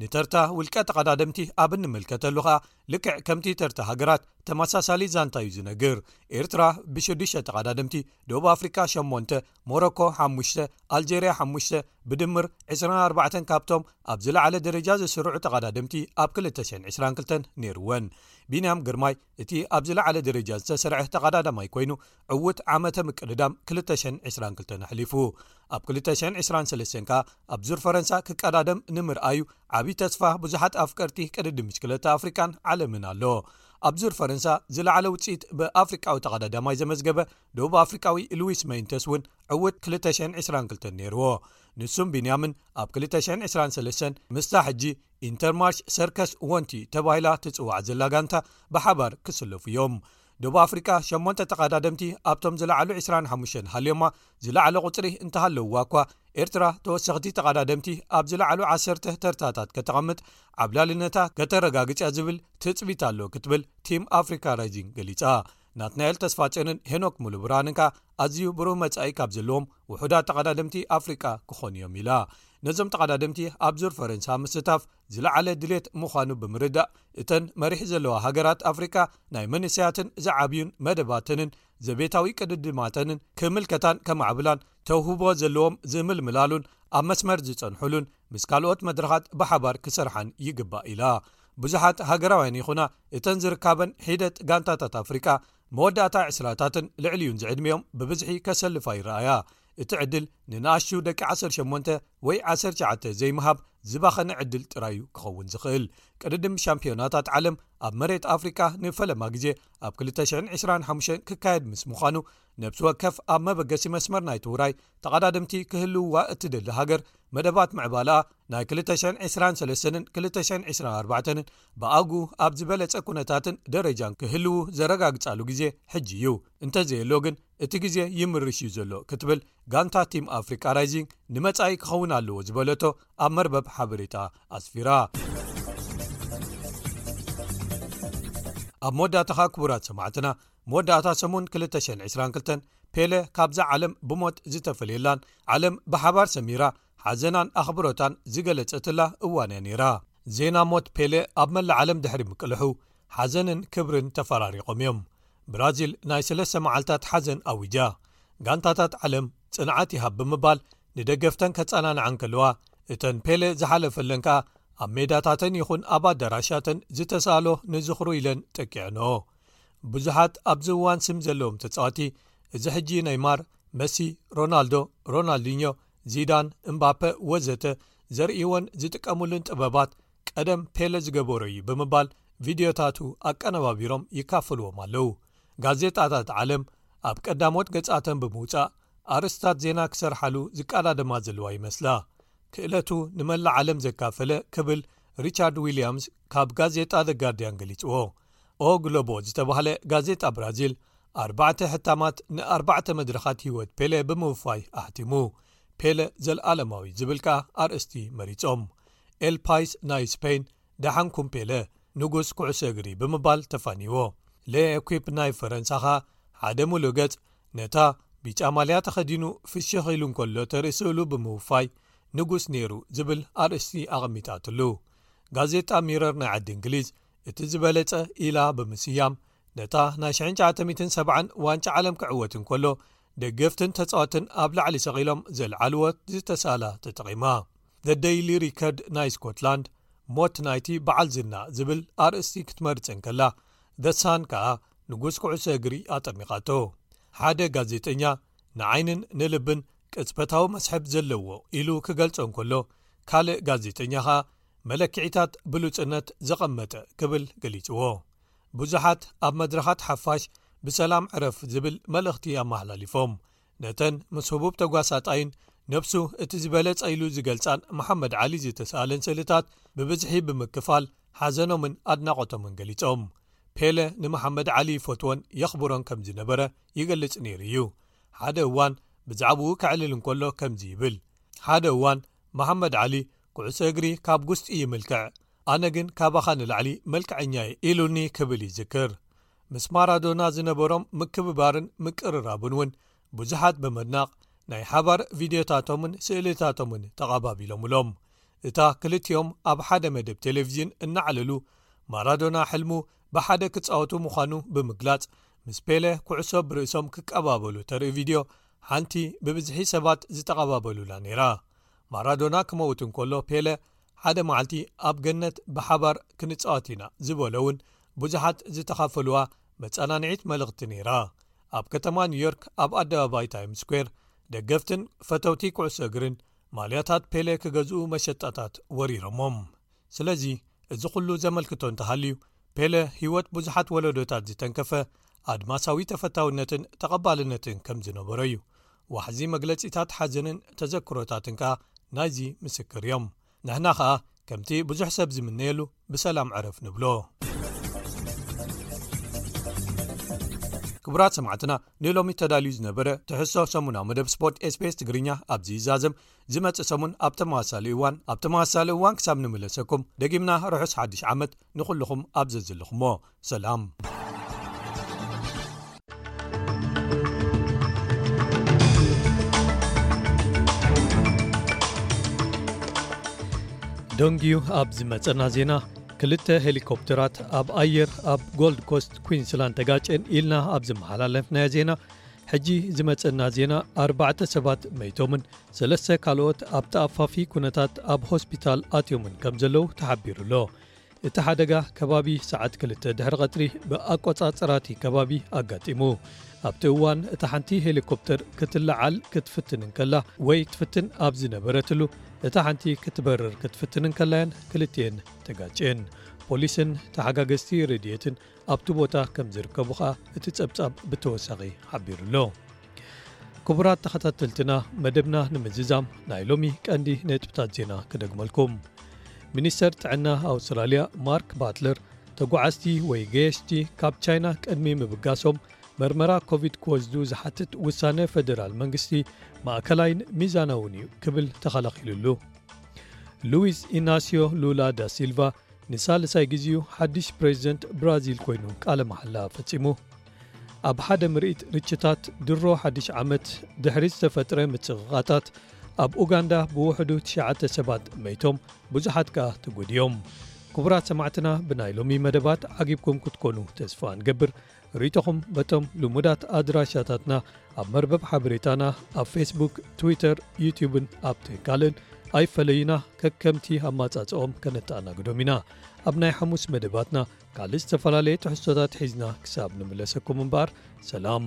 ንተርታ ውልቀ ተቐዳደምቲ ኣብ እንምልከተሉ ከኣ ልክዕ ከምቲ ተርታ ሃገራት ተመሳሳሊ ዛንታ እዩ ዝነግር ኤርትራ ብ6ዱሽተ ተቐዳደምቲ ደቡብ ኣፍሪቃ ሸሞንተ ሞሮኮ ሓሙሽተ ኣልጀርያ ሓሙሽተ ብድምር 24 ካብቶም ኣብ ዝለዓለ ደረጃ ዝስርዑ ተቐዳደምቲ ኣብ 222 ነይርወን ቢንያም ግርማይ እቲ ኣብ ዝለዓለ ደረጃ ዝተሰርዐ ተቐዳዳማይ ኮይኑ ዕዉት ዓመተ ምቅድዳም 222 ኣሕሊፉ ኣብ 223 ከኣ ኣብ ዙር ፈረንሳ ክቀዳደም ንምርኣዩ ዓብዪ ተስፋ ብዙሓት ኣፍቀርቲ ቅድዲ ምሽክለታ ኣፍሪቃን ዓለምን ኣሎ ኣብ ዙር ፈረንሳ ዝለዓለ ውፅኢት ብኣፍሪቃዊ ተቐዳዳማይ ዘመዝገበ ደቡብ ኣፍሪቃዊ ሉዊስ መይንተስ እውን ዕውት 222 ነይርዎ ንሱም ቢንያምን ኣብ 223 ምስታ ሕጂ ኢንተርማርሽ ሰርከስ ወንቲ ተባሂላ ትፅዋዕ ዘላ ጋንታ ብሓባር ክስለፉ እዮም ደቡብ ኣፍሪቃ ሸሞንተ ተቓዳደምቲ ኣብቶም ዝለዓሉ 25 ሃልዮማ ዝለዓለ ቝጽሪ እንተሃለውዋ እኳ ኤርትራ ተወሰኽቲ ተቓዳደምቲ ኣብ ዝለዓሉ ዓሰርተ ተርታታት ከተቐምጥ ዓብላልነታ ከተረጋግጽያ ዝብል ትጽቢት ኣሎ ክትብል ቲም ኣፍሪካ ራይዚንግ ገሊጻ ናትናኤል ተስፋጽዮንን ሄኖክ ሙሉ ብርሃንን ከኣ ኣዝዩ ብሩህ መጻኢ ካብ ዘለዎም ውሑዳት ተቐዳድምቲ ኣፍሪቃ ክኾኑ እዮም ኢላ ነዞም ተቐዳድምቲ ኣብ ዙር ፈረንሳ ምስታፍ ዝለዓለ ድሌት ምዃኑ ብምርዳእ እተን መሪሕ ዘለዋ ሃገራት ኣፍሪቃ ናይ መንእሰያትን ዝዓብዩን መደባተንን ዘቤታዊ ቅድድማተንን ክምልከታን ከማዕብላን ተውህቦ ዘለዎም ዝምልምላሉን ኣብ መስመር ዝጸንሑሉን ምስ ካልኦት መድረኻት ብሓባር ክሰርሓን ይግባእ ኢላ ብዙሓት ሃገራውያን ይኹና እተን ዝርካበን ሒደት ጋንታታት ኣፍሪቃ መወዳእታ ዕስራታትን ልዕሊዩን ዝዕድሚኦም ብብዝሒ ከሰልፋ ይረኣያ እቲ ዕድል ንንኣሽቱ ደቂ 18 ወይ 19 ዘይምሃብ ዝባኸነ ዕድል ጥራይ'ዩ ክኸውን ዝኽእል። ቅድድም ሻምፕዮናታት ዓለም ኣብ መሬት ኣፍሪቃ ንፈለማ ግዜ ኣብ 2025 ክካየድ ምስ ምዃኑ፣ ነብሲ ወከፍ ኣብ መበገሲ መስመር ናይቲ ውራይ ተቐዳደምቲ ክህልውዋ እትደሊ ሃገር መደባት ምዕባለኣ ናይ 2023ን 2024ን ብኣግኡ ኣብ ዝበለጸ ኩነታትን ደረጃን ክህልዉ ዘረጋግጻሉ ግዜ ሕጂ እዩ፣ እንተዘየሎ ግን እቲ ግዜ ይምርሽ እዩ ዘሎ ክትብል ጋንታ ቲም ኣፍሪቃ ራይዚንግ ንመጻኢ ክኸውን ኣለዎ ዝበለቶ ኣብ መርበብ ሓበሬታ ኣስፊራ። ኣብ መወዳእታኻ ክቡራት ሰማዕትና መወዳእታ ሰሙን 222 ፔለ ካብዛ ዓለም ብሞት ዝተፈለየላን ዓለም ብሓባር ሰሚራ ሓዘናን ኣኽብሮታን ዝገለጸትላ እዋን'ያ ነይራ። ዜና ሞት ፔለ ኣብ መላእ ዓለም ድሕሪ ምቅልሑ፣ ሓዘንን ክብርን ተፈራሪቖም'ዮም። ብራዚል ናይ ስለስተ መዓልታት ሓዘን ኣዊጃ። ጋንታታት ዓለም ጽንዓት ይሃብ ብምባል ንደገፍተን ከጸናንዓ እንከለዋ፣ እተን ፔለ ዝሓለፈለን ከኣ ኣብ ሜዳታተን ይኹን ኣብ ኣዳራሻተን ዝተሳእሎ ንዝኽሩ ኢለን ጠቂዐንኦ። ብዙሓት ኣብዚ እዋን ስም ዘለዎም ተጻወቲ፣ እዚ ሕጂ ነይማር፣ መሲ፣ ሮናልዶ፣ ሮናልዲኞ፣ ዚዳን እምባፐ ወዘተ ዘርእይዎን ዝጥቀምሉን ጥበባት ቀደም ፔለ ዝገበሮ እዩ ብምባል ቪድዮታቱ ኣቀነባቢሮም ይካፈልዎም ኣለዉ ጋዜጣታት ዓለም ኣብ ቀዳሞት ገጻተን ብምውጻእ ኣርስታት ዜና ክሰርሓሉ ዝቀዳደማ ዘለዋ ይመስላ ክእለቱ ንመላእ ዓለም ዘካፈለ ክብል ሪቻርድ ዊልያምስ ካብ ጋዜጣ ዘጋርድያን ገሊጽዎ ኦ ግሎቦ ዝተባህለ ጋዜጣ ብራዚል ኣርባዕተ ሕታማት ንኣርባዕተ መድረኻት ህይወት ፔለ ብምውፋይ ኣሕቲሙ ፔለ ዘለኣለማዊ ዝብል ከኣ ኣርእስቲ መሪጾም ኤልፓይስ ናይ ስፐይን ደሓንኩም ፔለ ንጉስ ኩዕሶ እግሪ ብምባል ተፋንይዎ ለኩፕ ናይ ፈረንሳ ኸኣ ሓደ ምሉእ ገጽ ነታ ቢጫ ማልያ ተኸዲኑ ፍሽኽ ኢሉ እንከሎ ተርኢ ስእሉ ብምውፋይ ንጉስ ነይሩ ዝብል ኣርእስቲ ኣቐሚጣትሉ ጋዜጣ ሚረር ናይ ዓዲ እንግሊዝ እቲ ዝበለጸ ኢላ ብምስያም ነታ ናይ 1970 ዋንጫ ዓለም ክዕወት እንከሎ ደገፍትን ተጻወትን ኣብ ላዕሊ ሰቒሎም ዘልዓልዎ ዝተሳእላ ተጠቒማ the daily record ናይ ስኮትላንድ ሞት ናይቲ በዓል ዝና ዝብል ኣርእስቲ ክትመርጽ እንከላ ዘሳን ከኣ ንጉስ ኩዕሶ እግሪ ኣጠሚቓቶ ሓደ ጋዜጠኛ ንዓይንን ንልብን ቅጽበታዊ መስሕብ ዘለዎ ኢሉ ክገልጾ እንከሎ ካልእ ጋዜጠኛ ከኣ መለክዒታት ብሉጽነት ዘቐመጠ ክብል ገሊጽዎ ብዙሓት ኣብ መድረኻት ሓፋሽ ብሰላም ዕረፍ ዝብል መልእኽቲ ኣመሓላሊፎም ነተን ምስ ህቡብ ተጓሳጣይን ነብሱ እቲ ዝበለጸ ኢሉ ዝገልጻን መሓመድ ዓሊ ዝተሰኣለን ስእልታት ብብዝሒ ብምክፋል ሓዘኖምን ኣድናቖቶምን ገሊጾም ፔለ ንመሓመድ ዓሊ ይፈትዎን የኽብሮን ከም ዝነበረ ይገልጽ ነይሩ እዩ ሓደ እዋን ብዛዕባኡ ከዕልል እንከሎ ከምዚ ይብል ሓደ እዋን መሓመድ ዓሊ ኩዕሶ እግሪ ካብ ጉስጢ እዩ ምልክዕ ኣነ ግን ካባኻ ንላዕሊ መልክዐኛ እየ ኢሉኒ ክብል ይዝክር ምስ ማራዶና ዝነበሮም ምክብባርን ምቅርራብን እውን ብዙሓት ብምድናቕ ናይ ሓባር ቪድዮታቶምን ስእልታቶምን ተቓባቢሎምሎም እታ ክልቲኦም ኣብ ሓደ መደብ ቴሌቭዝን እናዕለሉ ማራዶና ሕልሙ ብሓደ ክፃወቱ ምዃኑ ብምግላፅ ምስ ፔለ ኩዕሶ ብርእሶም ክቀባበሉ ተርኢ ቪድዮ ሓንቲ ብብዝሒ ሰባት ዝተቐባበሉላ ነይራ ማራዶና ክመውት እንከሎ ፔለ ሓደ መዓልቲ ኣብ ገነት ብሓባር ክንጻወት ኢና ዝበሎ እውን ብዙሓት ዝተኻፈሉዋ መጸናንዒት መልእኽቲ ነይራ ኣብ ከተማ ኒውዮርክ ኣብ ኣደባባይ ታይም ስኩር ደገፍትን ፈተውቲ ኩዕሶ እግርን ማልያታት ፔለ ክገዝኡ መሸጣታት ወሪሮሞም ስለዚ እዚ ኩሉ ዘመልክቶ እንተሃልዩ ፔለ ህይወት ብዙሓት ወለዶታት ዝተንከፈ ኣድማሳዊ ተፈታውነትን ተቐባልነትን ከም ዝነበሮ እዩ ዋሕዚ መግለጺታት ሓዘንን ተዘክሮታትን ከኣ ናይዚ ምስክር እዮም። ንሕና ኸኣ ከምቲ ብዙሕ ሰብ ዝምነየሉ ብሰላም ዕረፍ ንብሎ። ክቡራት ሰማዕትና ንሎሚ ተዳልዩ ዝነበረ ትሕሶ ሰሙናዊ መደብ ስፖርት ኤስፔስ ትግርኛ ኣብዚ ይዛዘም ዝመጽእ ሰሙን ኣብ ተመሳሳሊ እዋን ኣብ ተመሳሳሊ እዋን ክሳብ ንምለሰኩም ደጊምና ርሑስ ሓድሽ ዓመት ንዅልኹም ኣብ ዘዘለኹምዎ ሰላም። ደንጉዩ ኣብ ዝመጸና ዜና ክልተ ሄሊኮፕተራት ኣብ ኣየር ኣብ ጎልድ ኮስት ኩንስላንድ ተጋጨን ኢልና ኣብ ዝመሓላለፍናዮ ዜና ሕጂ ዝመጸና ዜና ኣርባዕተ ሰባት መይቶምን ሰለስተ ካልኦት ኣብ ተኣፋፊ ኩነታት ኣብ ሆስፒታል ኣትዮምን ከም ዘለዉ ተሓቢሩ ኣሎ እቲ ሓደጋ ከባቢ ሰዓት ክልተ ድሕሪ ቐትሪ ብኣቆጻጽራቲ ከባቢ ኣጋጢሙ። ኣብቲ እዋን እታ ሓንቲ ሄሊኮፕተር ክትለዓል ክትፍትን እንከላ ወይ ትፍትን ኣብ ዝነበረትሉ እታ ሓንቲ ክትበርር ክትፍትን እንከላ'የን ክልቲኤን ተጋጭየን። ፖሊስን ተሓጋገዝቲ ረድኤትን ኣብቲ ቦታ ከም ዝርከቡ ከኣ እቲ ጸብጻብ ብተወሳኺ ሓቢሩ ኣሎ። ክቡራት ተኸታተልትና መደብና ንምዝዛም ናይ ሎሚ ቀንዲ ነጥብታት ዜና ክደግመልኩም። ሚኒስተር ጥዕና ኣውስትራልያ ማርክ ባትለር ተጓዓዝቲ ወይ ገየሽቲ ካብ ቻይና ቅድሚ ምብጋሶም መርመራ ኮቪድ ክወስዱ ዝሓትት ውሳነ ፈደራል መንግስቲ ማእከላይን ሚዛናውን እዩ ክብል ተኸላኺሉሉ። ሉዊስ ኢናስዮ ሉላ ዳሲልቫ ንሳልሳይ ግዜ'ዩ ሓድሽ ፕረዚደንት ብራዚል ኰይኑ ቃለ መሓላ ፈጺሙ። ኣብ ሓደ ምርኢት ርችታት ድሮ ሓድሽ ዓመት ድሕሪ ዝተፈጥረ ምጽቕቓጣት ኣብ ኡጋንዳ ብውሕዱ ትሽዓተ ሰባት መይቶም ብዙሓት ከኣ ተጐዲኦም። ክቡራት ሰማዕትና ብናይ ሎሚ መደባት ዓጊብኩም ክትኰኑ ተስፋ ንገብር። ሪኢቶኹም በቶም ልሙዳት ኣድራሻታትና ኣብ መርበብ ሓበሬታና ኣብ ፌስቡክ ትዊተር ዩትብን ኣብ ትካልን ኣይፈለዩና ከከምቲ ኣማጻጽኦም ከነተኣናግዶም ኢና ኣብ ናይ ሓሙስ መደባትና ካልእ ዝተፈላለየ ትሕዝቶታት ሒዝና ክሳብ ንምለሰኩም እምበኣር ሰላም